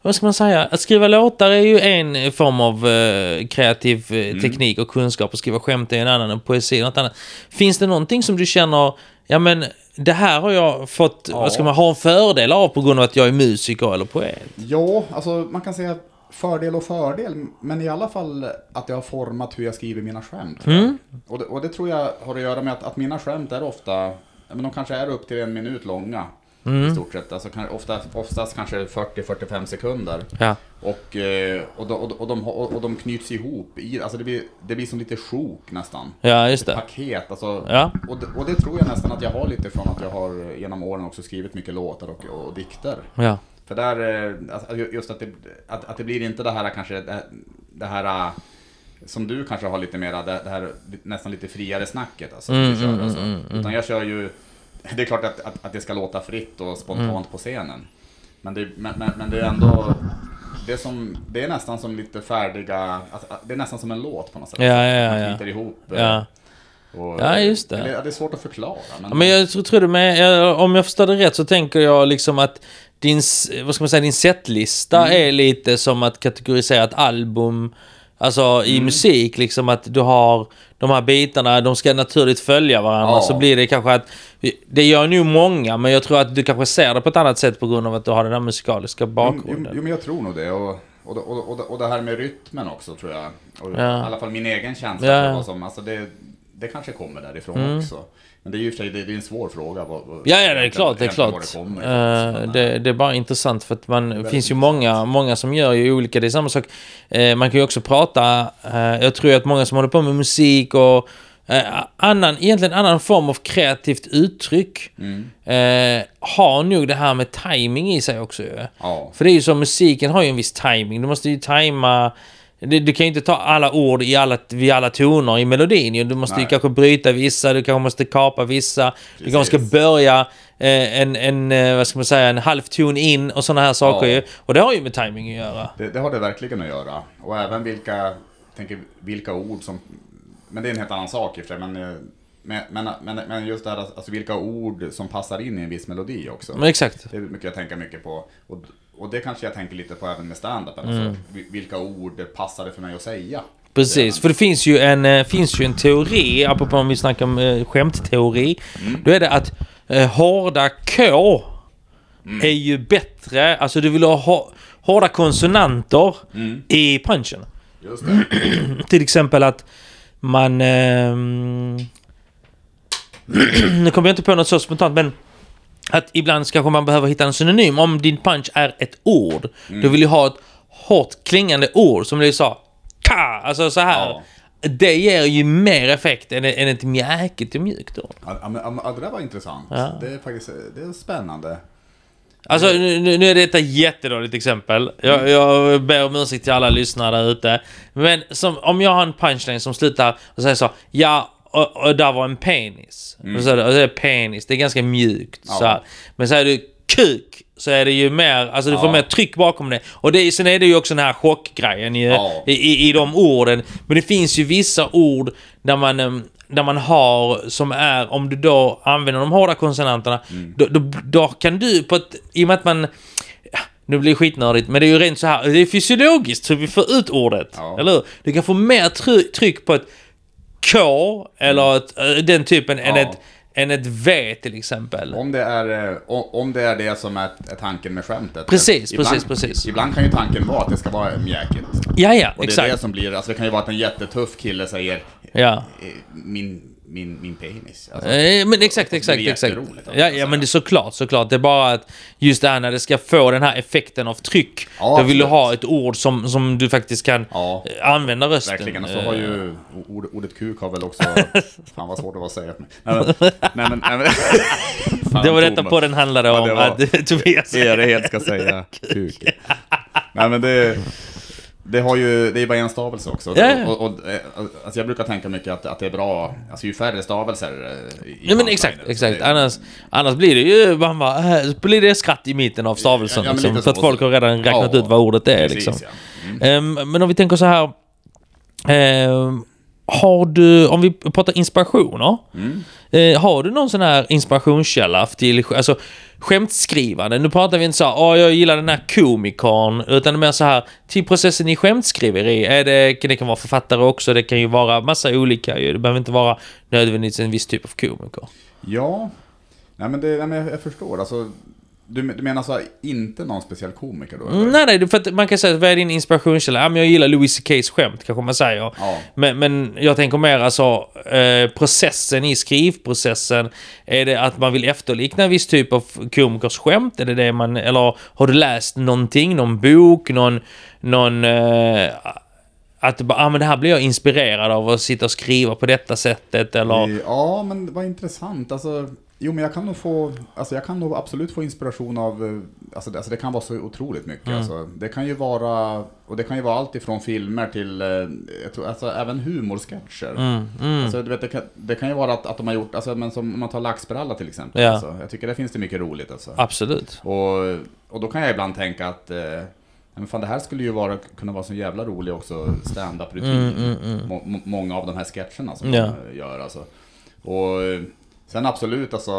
vad ska man säga, att skriva låtar är ju en form av eh, kreativ eh, Mm. teknik och kunskap och skriva skämt är en annan och poesi är något annat. Finns det någonting som du känner, ja men det här har jag fått, Ja. vad ska man ha en fördel av på grund av att jag är musiker eller poet? Ja, alltså man kan säga fördel och fördel, men i alla fall att det har format hur jag skriver mina skämt. Mm. Och, det, och det tror jag har att göra med att, att mina skämt är ofta, men de kanske är upp till en minut långa. Mm. I stort sett, alltså kan- ofta, oftast kanske 40-45 sekunder. Ja. Och, eh, och, de, och, de- och, de, knyts ihop, i, alltså det blir, det blir som lite sjok nästan. Ja, just det. Paket, alltså. Ja. Och, det, och det tror jag nästan att jag har lite från att jag har genom åren också skrivit mycket låtar och, och dikter. Ja. För där, eh, alltså, just att det, att, att det blir inte det här kanske, det, det här eh, som du kanske har lite mera, det, det här nästan lite friare snacket alltså, Mm, kör, mm, alltså. mm, mm. Utan jag kör ju, det är klart att, att, att det ska låta fritt och spontant Mm. på scenen. Men det, men, men, men det är ändå, det är, som, det är nästan som lite färdiga, alltså, det är nästan som en låt på något sätt. Ja, ja, ja, Man knyter ihop. eh, Ja. Och, Ja, just det. men det. Är svårt att förklara. Men, Ja, Men jag tror, du med, om jag förstår det rätt så tänker jag liksom att din, vad ska man säga, din setlista Mm. är lite som att kategorisera ett album, alltså Mm. i musik liksom att du har de här bitarna, de ska naturligt följa varandra Ja. så blir det kanske att, det gör nog många men jag tror att du kanske ser det på ett annat sätt på grund av att du har den här musikaliska Jo, jo, bakgrunden. jo, men jag tror nog det. Och, och, och, och, och det här med rytmen också tror jag. Och Ja. I alla fall min egen känsla. Ja, som, alltså det, det kanske kommer därifrån Mm. också. Men det är ju för det, är en svår fråga. Vad, Ja, ja, det är klart, det är klart. det kommer Eh, det, det är bara intressant för att man, det finns ju många, många som gör ju olika, det är samma sak. Eh, man kan ju också prata, eh, jag tror att många som håller på med musik och eh, annan, egentligen annan form av kreativt uttryck Mm. eh, har nog det här med timing i sig också ju. Ja, För det är ju så, musiken har ju en viss timing. Du måste ju tajma... Du, du kan ju inte ta alla ord i alla, vid alla toner i melodin ju. Du måste ju Nej. kanske bryta vissa, du kanske måste kapa vissa. Du kanske ska Precis. börja eh, en, en, eh, vad ska man säga, en halv ton in och sådana här saker Ja. ju. Och det har ju med timing att göra. det, det har det verkligen att göra. Och även vilka, tänker, vilka ord som... Men det är en helt annan sak i och för sig. Men, eh, men, men, men, men just det här, alltså vilka ord som passar in i en viss melodi också. Men exakt. Det är mycket jag tänker mycket på. Och, och det kanske jag tänker lite på även med stand-up. Mm. Alltså, vi- vilka ord passade för mig att säga? Precis, Det- för det finns ju en, eh, finns ju en teori, apropå om vi snackar om eh, skämtteori. Då är det att eh, hårda K är ju bättre, alltså du vill ha hå- hårda konsonanter i punchen. Just det. [clears throat] Till exempel att man... ehm, [clears throat] nu kommer jag inte på något så spontant men... Att ibland kanske man behöver hitta en synonym. Om din punch är ett ord. Du vill ju ha ett hårt klingande ord som du sa. Ka! Alltså så här. Ja. Det ger ju mer effekt än, än ett mjäkigt och mjukt ord. Ja, men, det där var intressant. Ja. Det är faktiskt det är spännande. Alltså nu, nu är detta ett jättedåligt exempel. Jag, jag ber om ursäkt till alla lyssnare där ute. Men som, om jag har en punchline som slutar och säger så Ja, och, och där var en penis. Och, så, och så är det penis. Det är ganska mjukt. Ja. Så här. Men säger du kuk så är det ju mer, alltså du får Ja. mer tryck bakom det. Och det, sen är det ju också den här chockgrejen ju, Ja. i, i, i de orden. Men det finns ju vissa ord där man, em, där man har som är, om du då använder de hårda konsonanterna, Mm. då, då, då kan du på ett, i och med att man nu blir det skitnördigt, men det är ju rent så här, det är fysiologiskt hur vi får ut ordet. Ja. Eller hur? Du kan få mer try- tryck på ett K eller ett, eh, den typen än, Ja. ett, än ett V till exempel. Om det är, eh, om det, är det som är, är tanken med skämtet. Precis, ibland, precis, precis. Ibland kan ju tanken vara att det ska vara mjäkigt. Ja, ja, Och det är exakt. det som blir, alltså det kan ju vara att en jättetuff kille säger Ja. eh, min, min, min penis. Alltså, Eh, Men exakt, det exakt, exakt. jätteroligt, alltså, Ja, ja, här. men det är såklart, såklart. Det är bara att just det här när det ska få den här effekten av tryck. Ja, då vill du absolut. ha ett ord som, som du faktiskt kan Ja. eh, använda rösten. Verkligen, och så eh, har ju ord, ordet kuk har väl också... [laughs] Fan vad svårt det var att säga. Nej men... Nej, men, nej, men Fan, [laughs] Det var detta på den handlade om, det var- att [laughs] Tobias... Erhet ska säga kuk. Nej men det... Det har ju, det är bara en stavelse också. Ja, ja. Och, och, eh, alltså jag brukar tänka mycket att, att det är bra, alltså ju färre stavelser eh, i Ja men exakt, exakt. det- Annars, annars blir det ju, man bara, äh, blir det skratt i mitten av stavelsen Ja, ja, liksom, För att folk har redan räknat ut vad ordet är precis, liksom. Mm. Ehm, men om vi tänker så här. ehm, har du, om vi pratar inspirationer. Mm. eh, har du någon sån här inspirationskälla till alltså, skämtskrivande? Nu pratar vi inte så här, åh jag gillar den här komikern. Utan mer så här, till processen i skämtskriveri. Är det, det kan vara författare också, det kan ju vara massa olika. Det behöver inte vara nödvändigtvis en viss typ av komiker. Ja, nej men, det, nej, men jag, jag förstår. Alltså, du, du menar så här, inte någon speciell komiker då? eller? Mm, nej, nej, för att man kan säga, vad är din inspirationskälla? Ja, men jag gillar Louis CKs skämt, kanske man säger. Ja. Men, men jag tänker mer alltså, eh, processen i skrivprocessen. Är det att man vill efterlikna en viss typ av komikers skämt? Är det det man, eller har du läst någonting, någon bok, någon, någon eh, att bara, ah, men det här blir jag inspirerad av att sitta och skriva på detta sättet eller... Ja, men vad intressant. Alltså, jo, men jag kan nog få, alltså jag kan nog absolut få inspiration av, eh, alltså det, alltså det kan vara så otroligt mycket. Mm. Alltså, det kan ju vara, och det kan ju vara allt ifrån filmer till, eh, jag tror, alltså även humorsketcher. Mm, mm. Alltså, du vet, det, kan, det kan ju vara att, att de har gjort, alltså, men som om man tar Laxbralla till exempel. Ja. Alltså, jag tycker det finns det mycket roligt alltså. Absolut. Och, och då kan jag ibland tänka att eh, men fan, det här skulle ju vara, kunna vara så jävla rolig också stand-up-rutin. Mm, mm, mm. Må, må, många av de här sketcherna som Ja. de gör alltså. Och sen absolut alltså,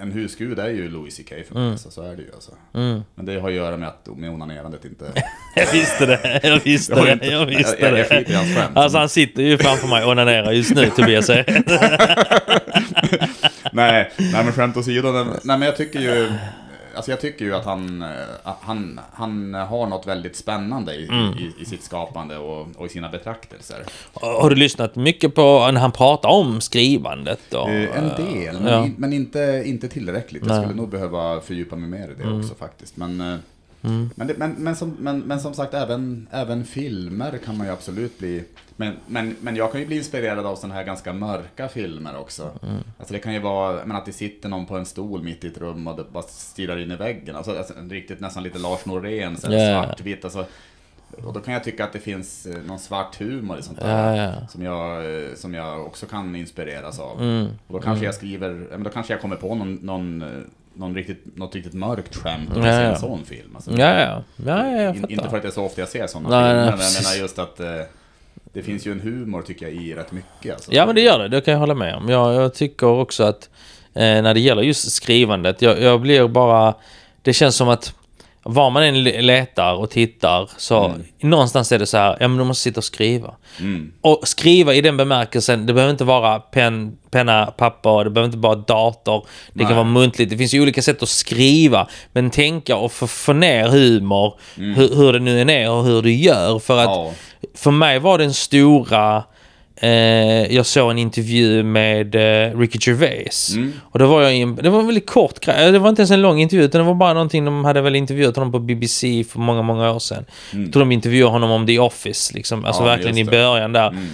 en husgud är ju Louis CK för mig, alltså, så är det ju alltså. Mm. Men det har att göra med, att, med onanerandet inte... [laughs] Jag visste det, jag visste Jag det, inte- jag visste jag- jag det. skiter i hans skämt. Alltså han sitter ju framför mig och onanerar just nu Tobias. [laughs] nej, nej men skämt åsido, nej men jag tycker ju... Alltså jag tycker ju att han, eh, han, han har något väldigt spännande i, Mm. i, i sitt skapande och, och i sina betraktelser. Har du lyssnat mycket på när han pratar om skrivandet? Och, Eh, En del, men, ja. men inte, inte tillräckligt. Jag Nej. skulle nog behöva fördjupa mig mer i det också faktiskt. Men, eh, Mm. men, det, men, men, som, men, men som sagt, även, även filmer kan man ju absolut bli... Men, men, men jag kan ju bli inspirerad av sådana här ganska mörka filmer också. Mm. Alltså det kan ju vara men att det sitter någon på en stol mitt i ett rum och det bara stirrar in i väggen. Alltså, alltså riktigt nästan lite Lars Norén, så Ja. svartvitt. Alltså, och då kan jag tycka att det finns eh, någon svart humor i sånt där. Ja, ja. Som, jag, eh, som jag också kan inspireras av. Mm. Och då kanske jag skriver, då kanske jag kommer på någon, någon, eh, någon riktigt, något riktigt mörkt skämt Ja, ser ja. en sån film. Alltså, Ja, ja. Ja, ja, In, inte för att det är så ofta jag ser sådana Nej, filmer, nej, men jag menar just att eh, det finns ju en humor tycker jag i rätt mycket. Alltså. Ja, men det gör det. Det kan jag hålla med om. Jag, jag tycker också att eh, när det gäller just skrivandet, jag, jag blir bara... Det känns som att var man än le- letar och tittar så någonstans är det så här, ja men du måste sitta och skriva. Mm. Och skriva i den bemärkelsen, det behöver inte vara pen, penna, papper, det behöver inte vara dator. Det Nej. kan vara muntligt. Det finns ju olika sätt att skriva. Men tänka och få, få ner humor, hur, hur det nu än är och hur du gör. För att Ja. för mig var den stora... Eh, jag såg en intervju med eh, Ricky Gervais. Mm. Och då var jag i en, Det var en väldigt kort grej. Det var inte ens en lång intervju utan det var bara någonting de hade väl intervjuat honom på BBC för många, många år sedan. Jag tror de intervjuade honom om The Office. Liksom. Alltså Mm. Ja, verkligen i just det. Mm.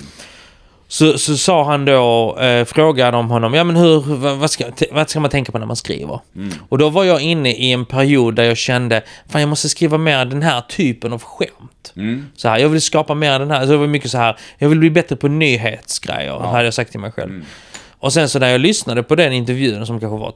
Så, så sa han då, eh, frågade om honom, ja men hur, vad, vad, ska, vad ska man tänka på när man skriver? Mm. Och då var jag inne i en period där jag kände, fan jag måste skriva mer den här typen av skämt. Mm. Så här, jag vill skapa mer den här, så det var mycket så här, jag vill bli bättre på nyhetsgrejer, hade jag sagt till mig själv. Mm. Och sen så när jag lyssnade på den intervjun som kanske var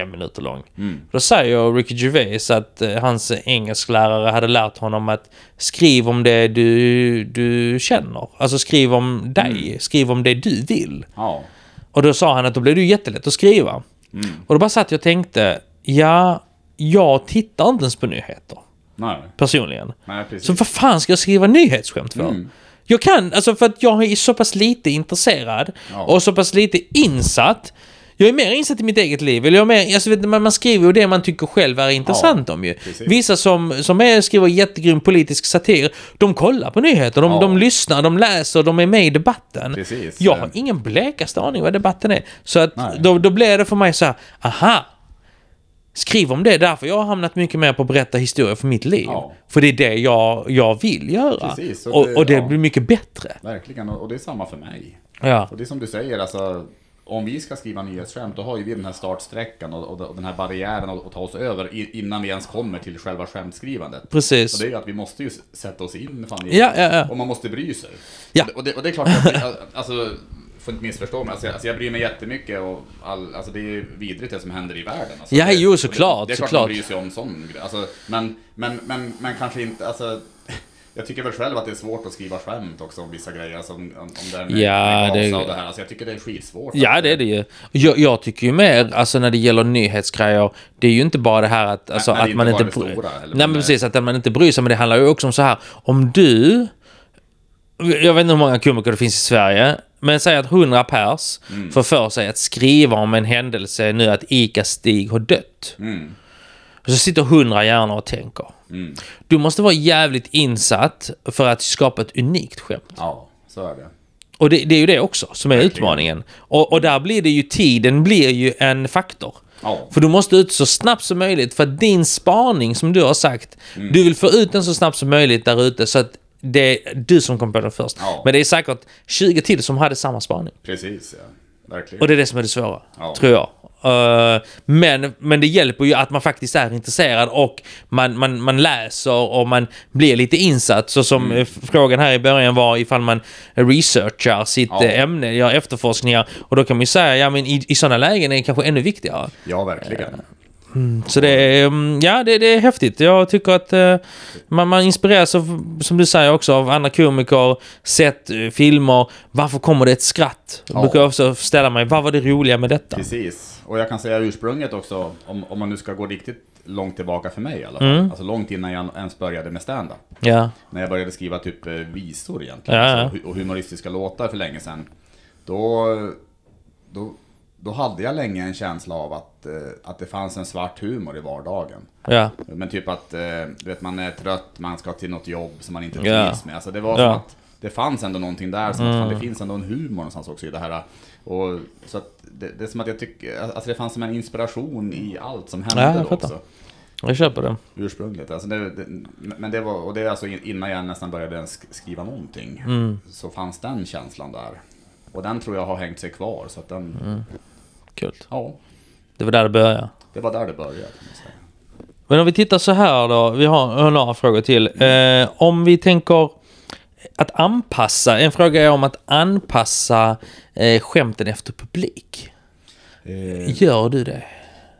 fem minuter lång. Mm. Då säger Ricky Gervais att eh, hans engelsklärare hade lärt honom att skriv om det du, du känner. Alltså skriv om dig, Mm. skriv om det du vill. Ja. Och då sa han att då blev det ju jättelätt att skriva. Mm. Och då bara satt jag och tänkte, ja, jag tittar inte ens på nyheter. Nej, Personligen. nej. Så vad fan ska jag skriva nyhetsskämt för? Mm. Jag kan, alltså för att jag är så pass lite intresserad Ja. och så pass lite insatt. Jag är mer insatt i mitt eget liv. Eller jag är mer, alltså vet, man, man skriver ju det man tycker själv är intressant om ju. precis. Vissa som, som är, skriver jättegrym politisk satir, de kollar på nyheter, de, Ja. de lyssnar, de läser, de är med i debatten. Precis. Jag har ingen blekaste aning vad debatten är. Så att Nej. då, då blir det för mig så här, aha! Skriv om det, därför jag har hamnat mycket mer på att berätta historier för mitt liv. Ja. För det är det jag, jag vill göra. Precis, och och, det- och det ja. blir mycket bättre. Verkligen, och och det är samma för mig. Ja. Och det är som du säger, alltså, om vi ska skriva nyhetsskämt, då har ju vi den här startsträckan och, och, och den här barriären att, att ta oss över innan vi ens kommer till själva skämtskrivandet. Och Precis. det är ju att vi måste ju sätta oss in fan, i, Ja, ja, ja. och man måste bry sig. Ja. Och, det, och det är klart att, alltså, får inte missförstå mig, alltså, jag- alltså jag bryr mig jättemycket och all, alltså det är ju vidrigt det som händer i världen. Alltså, Ja, det, jo, och såklart, Det, det är klart såklart. man bryr sig om sån grej. alltså, men, men, men, men kanske inte, alltså jag tycker väl själv att det är svårt att skriva skämt också om vissa grejer, alltså om, om det här med, Ja, det- och det här. Alltså jag tycker det är skitsvårt. Ja, det är det ju. Jag, jag tycker ju mer, alltså när det gäller nyhetsgrejer, det är ju inte bara det här att, alltså, nej, att man inte inte... bara det bry- stora, Nej, men precis, att man inte bryr sig, men det handlar ju också om så här, om du... Jag vet inte hur många komiker det finns i Sverige, men säg att 100 pers Mm. får för sig att skriva om en händelse nu att Ica-Stig har dött. Mm. Och så sitter 100 hjärnor och tänker. Mm. Du måste vara jävligt insatt för att skapa ett unikt skämt. Ja, så är det. Och det, det är ju det också som är utmaningen. Och, och där blir det ju tiden blir ju en faktor. Ja. För du måste ut så snabbt som möjligt för att din spaning som du har sagt, Mm. du vill få ut den så snabbt som möjligt där ute så att det är du som kommer på den först. Ja. Men det är säkert 20 till som hade samma spaning. Precis, ja. Verkligen. Och det är det som är det svåra, Ja. tror jag. Eh, men, men det hjälper ju att man faktiskt är intresserad och man, man, man läser och man blir lite insatt. Så som Mm. eh, frågan här i början var ifall man researchar sitt Ja. eh, ämne, gör efterforskningar. Och då kan man ju säga, ja men i, i sådana lägen är det kanske ännu viktigare. Ja, verkligen. Så det är, mm, ja, det, det är häftigt. Jag tycker att eh, man, man inspireras av, som du säger också, av andra komiker, sett eh, filmer. Varför kommer det ett skratt? Jag Ja. brukar också ställa mig, vad var det roliga med detta? Precis. Och jag kan säga ursprunget också, om, om man nu ska gå riktigt långt tillbaka för mig i alla fall. Mm. Alltså långt innan jag ens började med stand-up. Ja, När jag började skriva typ eh, visor egentligen. Ja, ja. Alltså, och humoristiska låtar för länge sedan. Då, då, då hade jag länge en känsla av att, eh, att det fanns en svart humor i vardagen. ja, Men typ att, eh, du vet, man är trött, man ska till något jobb som man inte Ja. trivs med. Alltså det var Ja. som att det fanns ändå någonting där, som att Mm. det finns ändå en humor någonstans också i det här. Och, så att det, det är som att jag tycker, alltså det fanns som en inspiration i allt som hände Ja, då också. jag köper det. Ursprungligt. Alltså det, det, men det var, och det är alltså in- innan jag nästan började ens skriva någonting. Mm. Så fanns den känslan där. Och den tror jag har hängt sig kvar. Så att den, Mm. Kul. ja, Det var där det började. det var där det började. Men om vi tittar så här då, vi har, har några frågor till. Eh, om vi tänker att anpassa, en fråga är om att anpassa eh, skämten efter publik. Eh, Gör du det?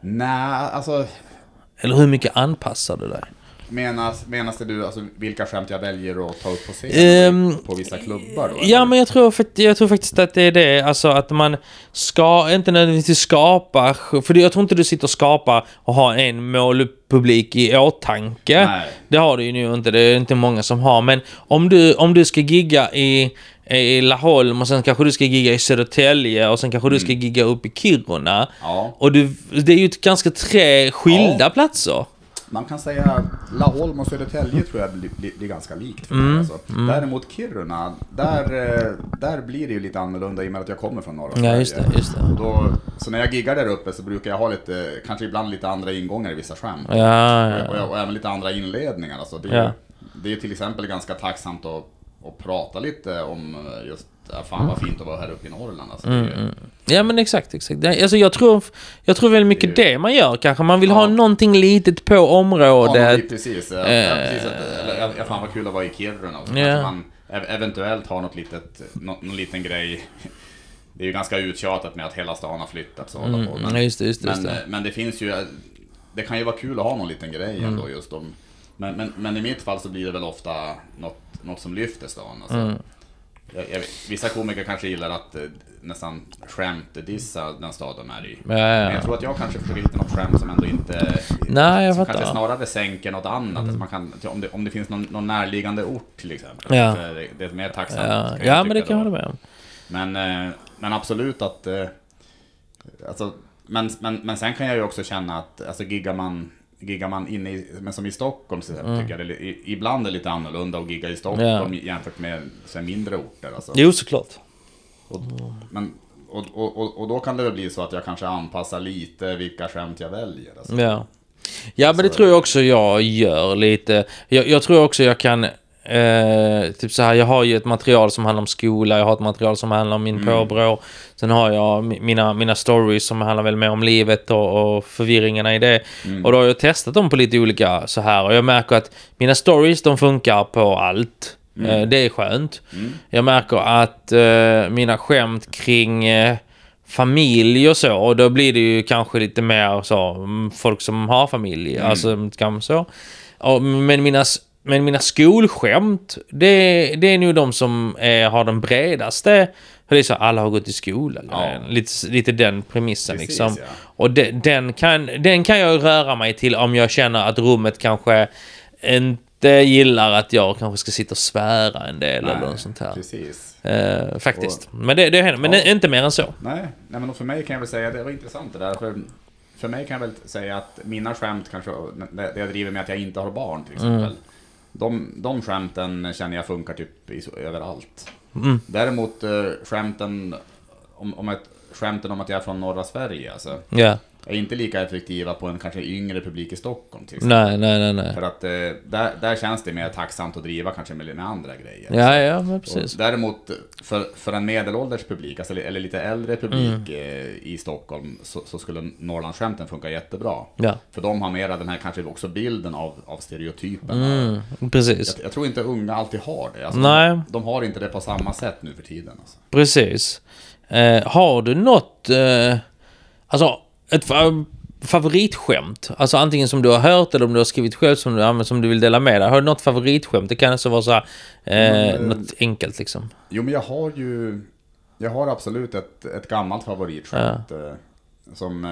Nej, alltså Eller hur mycket anpassar du dig? Menas, menas det du, alltså vilka skämt jag väljer att ta upp på scen? Ehm, på vissa klubbar då? Ja, eller? men jag tror, jag tror faktiskt att det är det. Alltså att man ska inte nödvändigtvis skapa, för jag tror inte du sitter och skapar och har en målpublik i åtanke. Nej. Det har du ju nu inte, det är inte många som har. Men om du, om du ska gigga i, i Laholm och sen kanske du ska gigga i Södertälje och sen kanske du ska gigga upp i Kiruna. Mm. Ja, Och du, det är ju ett ganska tre skilda platser. Man kan säga Laholm och Södertälje tror jag blir, blir, blir ganska likt för Mm, mig. Alltså. Däremot Kiruna, där, eh, där blir det ju lite annorlunda i och med att jag kommer från norra Ja, just det, just det. Då, så när jag giggar där uppe så brukar jag ha lite, kanske ibland lite andra ingångar i vissa skämt. Ja, ja, Och, ja. och även lite andra inledningar. Alltså det, är, det är till exempel ganska tacksamt att, att prata lite om eh, just, ja, fan vad fint att vara här uppe i Norrland. Alltså, det är, Mm, Ja men exakt, exakt. Det- Alltså jag tror, jag tror väldigt mycket det man gör kanske. Man vill ha Ja. någonting litet på Ja, området. men precis. Ja, ja, precis att, eller, ja, ja, fan vad kul att vara i Kiruna. Ja. man ev- eventuellt har något litet, nå, någon liten grej. Det är ju ganska uttjatat med att hela stan har flyttat så. hålla på. Mm, ja, just det, just det, men, just det. men det finns ju, det kan ju vara kul att ha någon liten grej Mm. ändå just om. Men, men, men i mitt fall så blir det väl ofta något, något som lyfter stan. Alltså. Mm. Jag, jag, vet- vissa komiker kanske gillar att eh, nästan skämt dissa den stad de är i. Ja, ja, Men ja. jag tror att jag kanske försöker hitta något skämt som ändå inte Nej, jag som fattar. kanske snarare sänker något annat. Alltså man kan, om, det, om det finns någon, någon närliggande ort till exempel. Ja. Det, det är mer tacksamt. Ja, ja men det kan jag hålla med om. Men, eh, men absolut att... eh, Alltså, men, men, men sen kan jag ju också känna att alltså, giggar man Giggar man inne i, men som i Stockholm så Mm. tycker jag det är, ibland är det lite annorlunda att gigga i Stockholm jämfört med så mindre orter. Alltså. Jo, såklart. Och, men, och, och, och, och då kan det väl bli så att jag kanske anpassar lite vilka skämt jag väljer. Alltså. Ja. Ja, men det tror jag också jag gör lite. Jag, jag tror också jag kan... Eh, typ så här, jag har ju ett material som handlar om skola, jag har ett material som handlar om min påbrå. Sen har jag mi- mina, mina stories som handlar väl mer om livet och, och förvirringarna i det. Och då har jag testat dem på lite olika så här. Och jag märker att mina stories, de funkar på allt. Eh, det är skönt. Jag märker att eh, mina skämt kring... Eh, familj och så. Och då blir det ju kanske lite mer så, mm, folk som har familj. Alltså, kan så. Och, men, mina, men mina skolskämt, det, det är nog de som är, har den bredaste. För det är så, alla har gått i skolan. Ja. Lite, lite den premissen Precis, liksom. ja. Och de, den, kan, den kan jag röra mig till om jag känner att rummet kanske inte gillar att jag kanske ska sitta och svära en del eller något sånt här. Precis. Eh, faktiskt. Men det, det händer. Men Ja. inte mer än så. Nej, nej, men för mig kan jag väl säga, det var intressant det där. För, för mig kan jag väl säga att mina skämt kanske, det det jag driver med att jag inte har barn till exempel. Mm. De, de skämten känner jag funkar typ i, överallt. Mm. Däremot eh, skämten om, om ett, skämten om att jag är från norra Sverige, alltså, Ja. Är inte lika effektiva på en kanske yngre publik i Stockholm till exempel. Nej, nej, nej, nej. För att eh, där, där känns det mer tacksamt att driva kanske med, med andra grejer. Ja, ja, men Och precis. däremot för, för en medelålders publik, alltså, eller lite äldre publik Mm. eh, i Stockholm, så, så skulle Norrlandsskämten funka jättebra. Ja. För de har mera den här kanske också bilden av, av stereotypen. Mm, precis. Jag, jag tror inte unga alltid har det. Alltså, Nej. De, de har inte det på samma sätt nu för tiden. Alltså. Precis. Eh, har du något... Eh, alltså, ett fa- favoritskämt? Alltså antingen som du har hört eller om du har skrivit själv som du, ja, som du vill dela med dig. Har du något favoritskämt? Det kan alltså vara så här, eh, Mm, något enkelt liksom. Jo, men jag har ju... Jag har absolut ett, ett gammalt favoritskämt. Eh, som... Eh,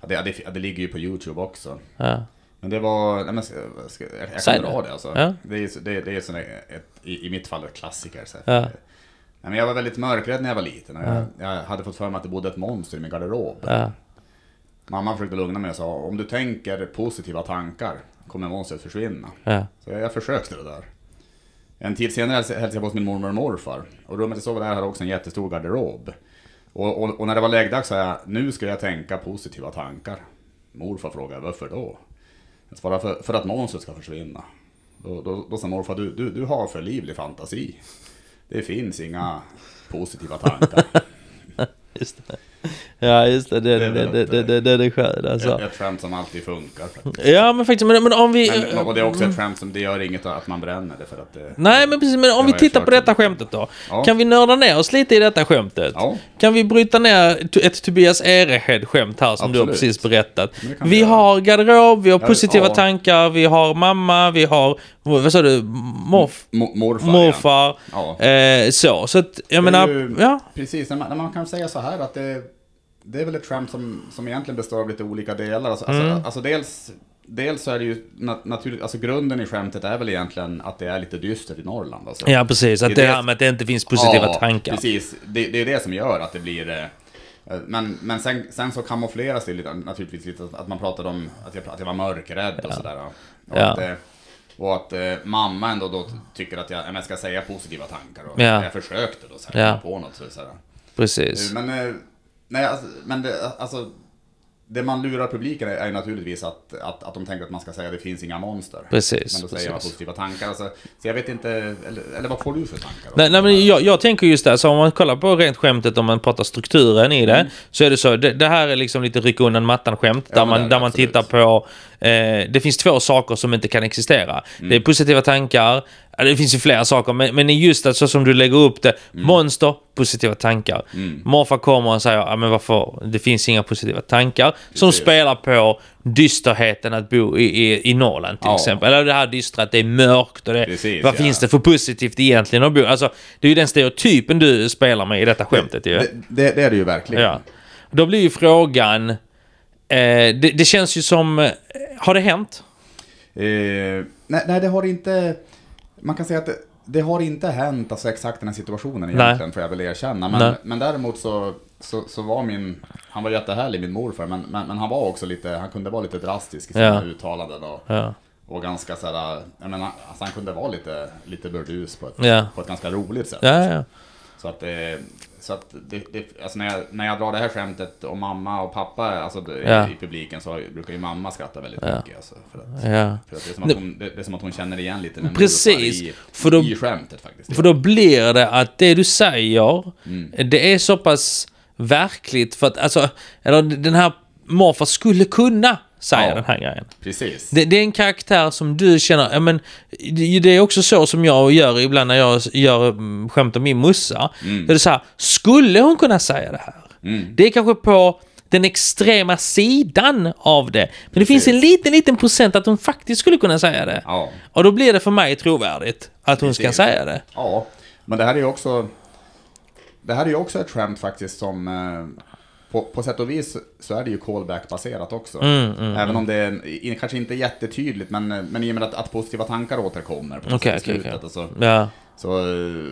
ja, det, det, det ligger ju på YouTube också. Ja. Men det var, nej men, ska, ska, jag, jag kan dra det alltså. Ja. Det är, det, det är sån ett, i, i mitt fall ett klassiker. Så. Ja. Nej, men jag var väldigt mörkrädd när jag var liten. Jag, jag hade fått för mig att det bodde ett monster i min garderob. Mamma försökte lugna mig och sa, om du tänker positiva tankar kommer monstret försvinna. Ja. Så jag, jag försökte det där. En tid senare hälsade jag på hos min mormor och morfar. Och rummet jag sov där hade också en jättestor garderob. Och, och, och när det var läggdags sa jag, nu ska jag tänka positiva tankar. Morfar frågade, varför då? Jag svarade, för, för att monstret ska försvinna. Då, då, då sa morfar, du, du, du har för livlig fantasi. Det finns inga positiva tankar. [laughs] Just det. Ja, just det. Det, Det är det, det, det, det, det, det är skönt ett, alltså. ett skämt som alltid funkar. faktiskt. Ja, men faktiskt. Men, men om vi... Men, och det är också ett skämt som, det gör inget att man bränner det för att det... Nej, men precis. Men om vi tittar på detta skämtet då. Ja. Kan vi nörda ner oss lite i detta skämtet? Ja. Kan vi bryta ner ett Tobias Erehed-skämt här som du har Absolut. precis berättat? Vi göra. har garderob, vi har positiva ja. tankar, vi har mamma, vi har... Vad sa du? Morf, Mo- morfar, morfar. Ja. Eh, så, så att jag Det menar... ju- Ja. Precis, när man, när man kan säga så här att det, det är väl ett skämt som, som egentligen består av lite olika delar. Alltså, Mm. alltså, alltså dels, dels så är det ju nat- naturligt, alltså grunden i skämtet är väl egentligen att det är lite dystert i Norrland. Alltså. ja, precis. Att Det det, är det- här med att det inte finns positiva Ja, tankar. Precis, det, det är det som gör att det blir... eh, Men, men sen, sen så kamoufleras det lite, naturligtvis lite att man pratade om att jag, att jag var mörkrädd och sådär. Och Ja. att, eh, och att eh, mamma ändå då tycker att jag, jag ska säga positiva tankar. Och Ja. Jag försökte då så här, Ja. på något. Så, så här. Precis. Men, eh, nej, alltså, men det, alltså, det man lurar publiken är, är naturligtvis att, att, att de tänker att man ska säga att det finns inga monster. Precis, Men då säger man positiva tankar. Alltså, så jag vet inte, eller, eller vad får du för tankar? Nej, nej men jag, jag tänker just det, så om man kollar på rent skämtet, om man pratar strukturen i det, så är det så, det, det här är liksom lite rycka undan mattan-skämt, där men det är man, där man tittar på, eh, det finns två saker som inte kan existera. Mm. Det är positiva tankar, ja, det finns ju flera saker, men, men just att så som du lägger upp det, Mm. monster, positiva tankar. Morfar kommer och säger, ja men varför, det finns inga positiva tankar, som Precis. spelar på dysterheten att bo i, i, i Norrland till Ja. exempel. Eller det här dystra att det är mörkt och det, Precis, vad ja. finns det för positivt egentligen att bo? Alltså, det är ju den stereotypen du spelar med i detta skämtet ju. Det, det, det är det ju verkligen. Ja. Då blir ju frågan... Eh, det, det känns ju som... eh, Har det hänt? Eh, nej, nej, det har inte... Man kan säga att det, det har inte hänt alltså, exakt den här situationen Nej. egentligen, får jag väl erkänna. Nej. Men, men däremot så, så, så var min... Han var jättehärlig, min morfar, men, men, men han var också lite... Han kunde vara lite drastisk i sina Ja. uttalanden. Och, Ja. och ganska sådär... Jag menar, alltså, han kunde vara lite, lite burdus på ett, Ja. på ett ganska roligt sätt. Så att, eh, så att det, det, alltså när, jag, när jag drar det här skämtet om mamma och pappa alltså, det- Ja. i publiken så brukar ju mamma skratta väldigt Ja. mycket. Alltså, för att, ja. för att det, är som att hon, det, det är som att hon känner igen lite med Precis, i, för då- i skämtet faktiskt. För då blir det att det du säger, Mm. det är så pass verkligt för att alltså, eller den här morfar skulle kunna säga Ja. den här grejen. Precis. Det, det är en karaktär som du känner, ja men det det är också så som jag gör ibland när jag gör mm, skämt om min mussa. Mm. Då är det så här, skulle hon kunna säga det här? Det är kanske på den extrema sidan av det. Men det finns en liten, liten procent att hon faktiskt skulle kunna säga det. Ja. Och då blir det för mig trovärdigt att hon ska Precis. säga det. Ja, men det här är ju också... Det här är ju också ett skämt faktiskt som... På, på sätt och vis så är det ju callback-baserat också. Mm, Även om det är, kanske inte är jättetydligt, men, men i och med att, att positiva tankar återkommer på okej, slutet. okej. Och, så, Ja. så,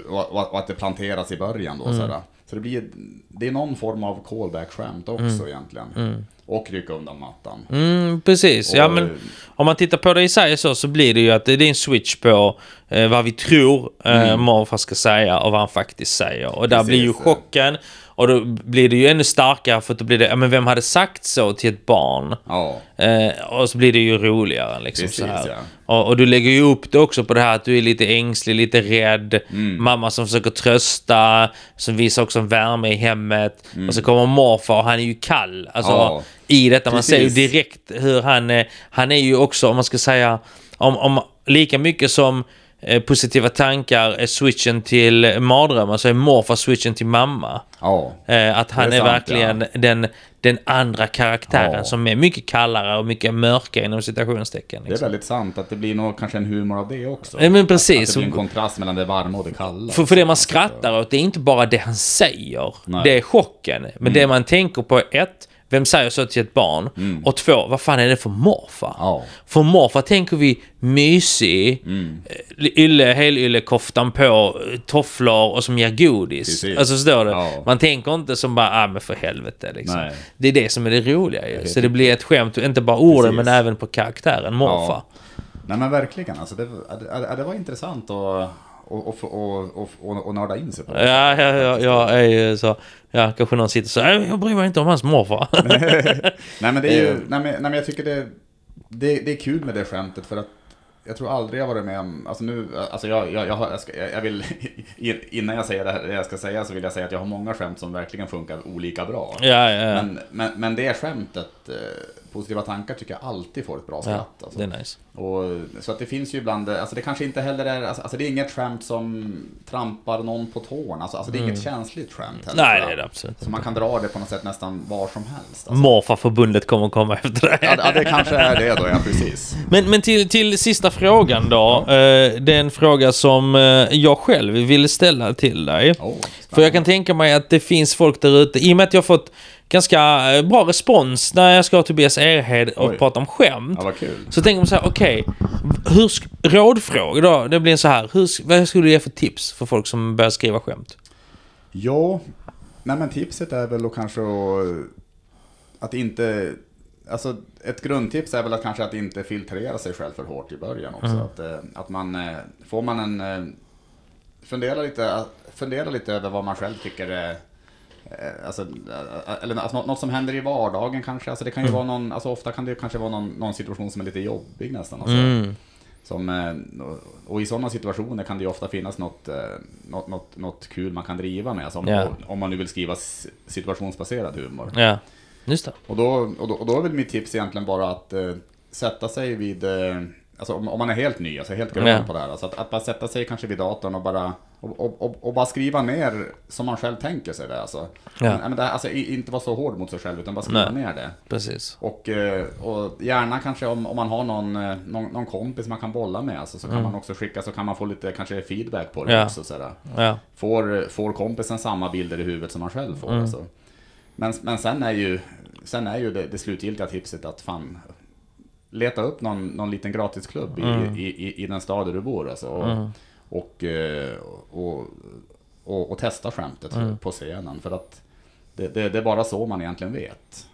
och, och, att det planteras i början Mm. då. Sådär. Så det blir det är någon form av callback-skämt också egentligen. Och rycka undan mattan. Mm, precis. ja, Och- men om man tittar på det i sig så, så blir det ju att det är en switch på eh, vad vi tror eh, morfar ska säga och vad han faktiskt säger. Och där Mm. Precis. blir ju chocken och då blir det ju ännu starkare för att då blir det, ja men vem hade sagt så till ett barn? Ja, Eh, och så blir det ju roligare liksom Precis, så här. ja. Och, och du lägger ju upp det också på det här att du är lite ängslig, lite rädd. Mm. Mamma som försöker trösta, som visar också en värme i hemmet. Mm. Och så kommer morfar och han är ju kall. Alltså Ja. i detta, man ser ju Precis. direkt hur han är. Han är ju också, om man ska säga, om, om lika mycket som eh, positiva tankar är switchen till mardrömmar så är morfar switchen till mamma. ja. Eh, att han är, är sant, verkligen den, den andra karaktären Ja. som är mycket kallare och mycket mörkare inom citationstecken. Det är Liksom. väldigt sant att det blir nog kanske en humor av det också. Ja, men Att, precis. att det blir en kontrast mellan det varma och det kalla. För, för det man skrattar åt, det är inte bara det han säger. Nej. Det är chocken. Men det man tänker på är ett, vem säger så till ett barn? Och två, vad fan är det för morfar? Ja. För morfar tänker vi mysig, Mm. eh, ylle, helyllekoftan på, eh, tofflor och som ger godis. Precis. Alltså förstår du? Ja. Man tänker inte som bara, ah men för helvete liksom. Nej. Det är det som är det roliga ju. Så det blir ett skämt, inte bara orden men även på karaktären morfar. Nej men verkligen alltså, det, det, det var intressant att och, och, och, och, och, och nörda in sig på. det. Ja, ja, ja, jag är ju så... Ja, kanske någon sitter så "Nej, jag bryr mig inte om hans morfar. [laughs] [laughs] Nej men det är ju, Eh. nej, men, nej men jag tycker det, det, det är kul med det skämtet för att jag tror aldrig jag varit med om, alltså nu, alltså jag, jag, jag, jag, ska, jag vill, [laughs] innan jag säger det, här, jag ska säga så vill jag säga att jag har många skämt som verkligen funkar olika bra. ja, ja, ja. Men, men, men det skämtet, eh, positiva tankar tycker jag alltid får ett bra skratt. ja alltså. det är nice. Och, så att det finns ju ibland, alltså det kanske inte heller är, alltså, alltså det är inget skämt som trampar någon på tårna, alltså, alltså det är inget känsligt skämt heller. Mm. Nej, det är det absolut Så man kan dra det på något sätt nästan var som helst. Alltså. Morfarförbundet kommer komma efter det. Ja, ja, det kanske är det då, ja precis. [laughs] Men, men till, till sista frågan då. Eh, det är en fråga som eh, jag själv ville ställa till dig. Oh, För jag kan tänka mig att det finns folk där ute, i och med att jag fått ganska eh, bra respons när jag ska ha Tobias Erhed och Oj. prata om skämt. Ja. Så tänker man så här, okej, hur sk- rådfråga då, det blir så här, hur, vad skulle du ge för tips för folk som börjar skriva skämt? Ja, nej men tipset är väl då kanske att, att inte... Alltså ett grundtips är väl att kanske att inte filtrera sig själv för hårt i början också. Att, eh, att man, eh, får man en... Fundera lite, fundera lite över vad man själv tycker är Alltså, eh, eller alltså något, något som händer i vardagen kanske. Alltså det kan ju vara någon, alltså ofta kan det kanske vara någon, någon situation som är lite jobbig nästan. Alltså. Mm. Som, eh, och i sådana situationer kan det ju ofta finnas något, eh, något, något, något kul man kan driva med. Alltså om, Ja. om man nu vill skriva situationsbaserad humor. Ja, just det. Och, då, och, då, och då är väl mitt tips egentligen bara att eh, sätta sig vid, eh, alltså om, om man är helt ny, alltså helt grön Ja. på det här. Alltså att, att bara sätta sig kanske vid datorn och bara, och, och, och, och bara skriva ner som man själv tänker sig det. Alltså. Ja. Men, det, alltså inte vara så hård mot sig själv, utan bara skriva Nej. ner det. Precis. Och, eh, och gärna kanske om, om man har någon, eh, någon, någon kompis man kan bolla med, alltså, så kan man också skicka, så kan man få lite kanske feedback på det Mm. Ja. också. Sådär. Ja. Får, får kompisen samma bilder i huvudet som man själv får. Mm. Alltså. Men, men sen är ju, sen är ju det, det slutgiltiga tipset att fan, leta upp någon, någon liten gratisklubb i, i, i, i den stad där du bor. Alltså, och, och, eh, och, och, och testa skämtet på scenen. För att det, det, det är bara så man egentligen vet.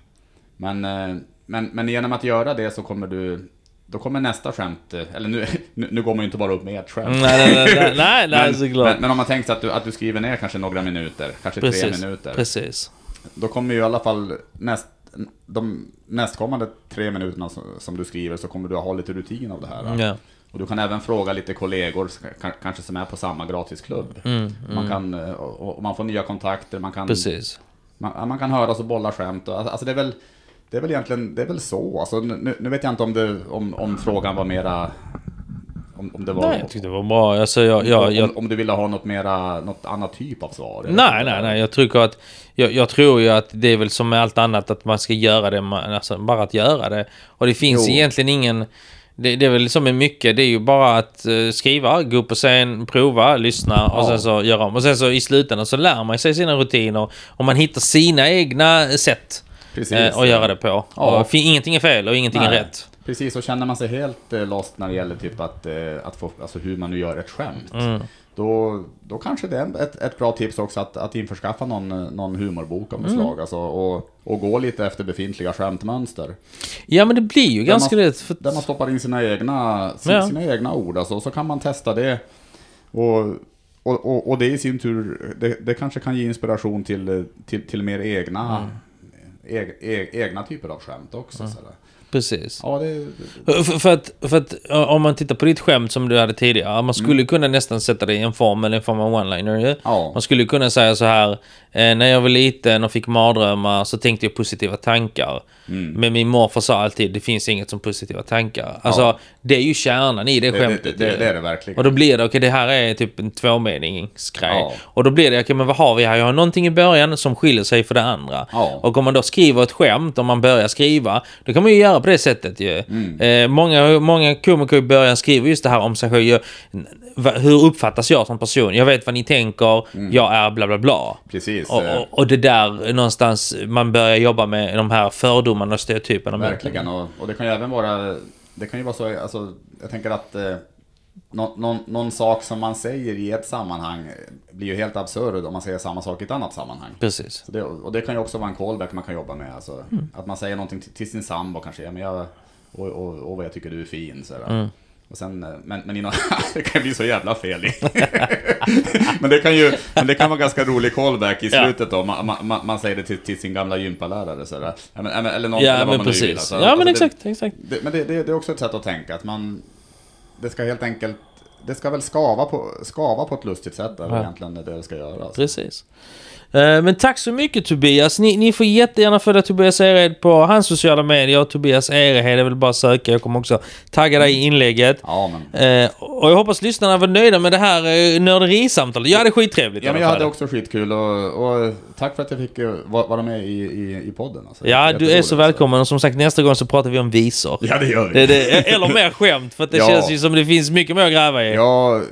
Men, eh, men, men genom att göra det så kommer du då kommer nästa skämt, eh, eller nu, [laughs] nu, går man ju inte bara upp med ett skämt. Nej, nej, nej, nej, nej, [laughs] såklart. men, men om man tänker sig att du, att du skriver ner kanske några minuter, kanske tre precis, minuter. precis. Då kommer ju i alla fall näst, de nästkommande tre minuterna som, som du skriver så kommer du ha lite rutin av det här. Ja. Och du kan även fråga lite kollegor, ka- kanske som är på samma gratisklubb. Mm, Man kan, eh, och, och man får nya kontakter, man kan, Precis. man, man kan höra och bolla skämt. Och, alltså det är väl, det är väl egentligen, det är väl så. Alltså, nu, nu vet jag inte om, det, om, om frågan var mera, om, om det var... Nej, jag tyckte det var bra. Alltså, jag, jag, jag, om, om du ville ha något mera, något annat typ av svar? Nej, nej, nej. Jag tycker att... Jag, jag tror ju att det är väl som med allt annat att man ska göra det, man, alltså bara att göra det. Och det finns Jo. egentligen ingen... Det, det är väl som med mycket, det är ju bara att eh, skriva, gå upp på scen, prova, lyssna och Ja. sen så göra om. Och sen så i slutändan så lär man sig sina rutiner och man hittar sina egna sätt Precis. eh, att göra det på. Ja. Och ingenting är fel och ingenting är Nej. rätt. Precis, och känner man sig helt eh, lost när det gäller typ att, eh, att få, alltså hur man nu gör ett skämt. Mm. Då, då kanske det är ett, ett bra tips också att, att införskaffa någon, eh, någon humorbok av något Mm. slag. Alltså, och, och gå lite efter befintliga skämtmönster. Ja men det blir ju ganska man- lätt. För, Där man stoppar in sina egna, sin, Ja. sina egna ord. Alltså, så kan man testa det. Och, och, och, och det i sin tur, det, det kanske kan ge inspiration till, till, till mer egna, Mm. eg, eg, egna typer av skämt också. sådär. Precis. Ja, det, För, för, att, för att om man tittar på ditt skämt som du hade tidigare. Man skulle kunna nästan sätta det i en form eller en form av one-liner. Mm. Ja. Man skulle kunna säga så här. Eh, när jag var liten och fick mardrömmar så tänkte jag positiva tankar. Mm. Men min morfar sa alltid det finns inget som positiva tankar. Alltså det är ju kärnan i det det, skämtet. det, det, det är det verkligen. Och då blir det, okej det här är typ en tvåmeningsgrej. Ja. Och då blir det, okej men vad har vi här? Jag har någonting i början som skiljer sig för det andra. Ja. Och om man då skriver ett skämt, om man börjar skriva, då kan man ju göra på det sättet ju. Mm. Eh, många, många komiker i början skriver just det här om sig själv. Hur uppfattas jag som person? Jag vet vad ni tänker, jag är bla bla bla. Precis. Och, Mm. eh, och, och det där någonstans man börjar jobba med de här fördomarna och stereotyperna. Verkligen, och, och det kan ju även vara, det kan ju vara så, alltså, jag tänker att eh, nå, någon, någon sak som man säger i ett sammanhang blir ju helt absurd om man säger samma sak i ett annat sammanhang. Precis. Så det, och det kan ju också vara en callback man kan jobba med, alltså, Mm. att man säger någonting till, till sin sambo kanske, ja, men jag, och, och, och vad jag tycker du är fin, så Mm. Och sen, eh, men, men inom, [laughs] det kan bli så jävla fel [laughs] men, det kan ju, men det kan vara ganska rolig callback i Ja. slutet då, man, man, man säger det till, till sin gamla gympalärare sådär. Ja, men, eller någon, Ja eller vad men man nu precis. vill. alltså. ja men Alltså, det- exakt, exakt. det, men det, det, det är också ett sätt att tänka, att man... Det ska helt enkelt... Det ska väl skava på, skava på ett lustigt sätt, är Ja. egentligen det det ska göra. Alltså. Precis. Eh, Men tack så mycket Tobias. Ni, ni får jättegärna följa Tobias Ered på hans sociala medier. Tobias Erehed är väl bara att söka. Jag kommer också tagga dig i inlägget. Ja, men... Eh, och jag hoppas lyssnarna var nöjda med det här eh, nörderisamtalet. Jag hade skittrevligt Ja, men jag hade också skitkul och, och tack för att jag fick va- vara med i, i, i podden. Alltså. Ja, du är så välkommen. Och som sagt, nästa gång så pratar vi om visor. Ja, det gör vi. Det, det, eller mer skämt, för att det [laughs] Ja. känns ju som det finns mycket mer att gräva i. Jag,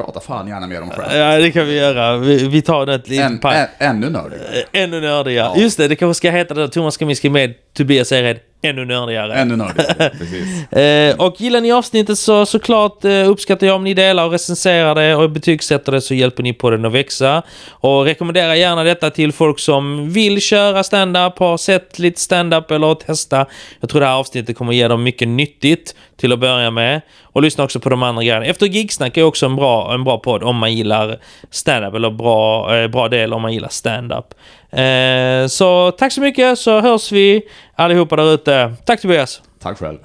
jag pratar fan gärna mer om skämt. Ja, det kan vi göra. Vi, vi tar det lite Än, pa- ä, ännu nördigare. Ännu nördigare. Ja. Just det, det kanske ska heta det. Thomas Kaminski med Tobias Ered. Ännu nördigare. Ännu nördigare, [laughs] precis. Eh, och gillar ni avsnittet så såklart eh, uppskattar jag om ni delar och recenserar det och betygsätter det så hjälper ni på den att växa. Och rekommendera gärna detta till folk som vill köra stand-up, har sett lite stand-up eller testa. Jag tror det här avsnittet kommer ge dem mycket nyttigt till att börja med. Och lyssna också på de andra grejerna. Efter Gigsnack är också en bra, en bra podd om man gillar stand-up eller bra, eh, bra del om man gillar stand-up. Eh, så tack så mycket så hörs vi allihopa där ute. Tack Tobias! Tack själv.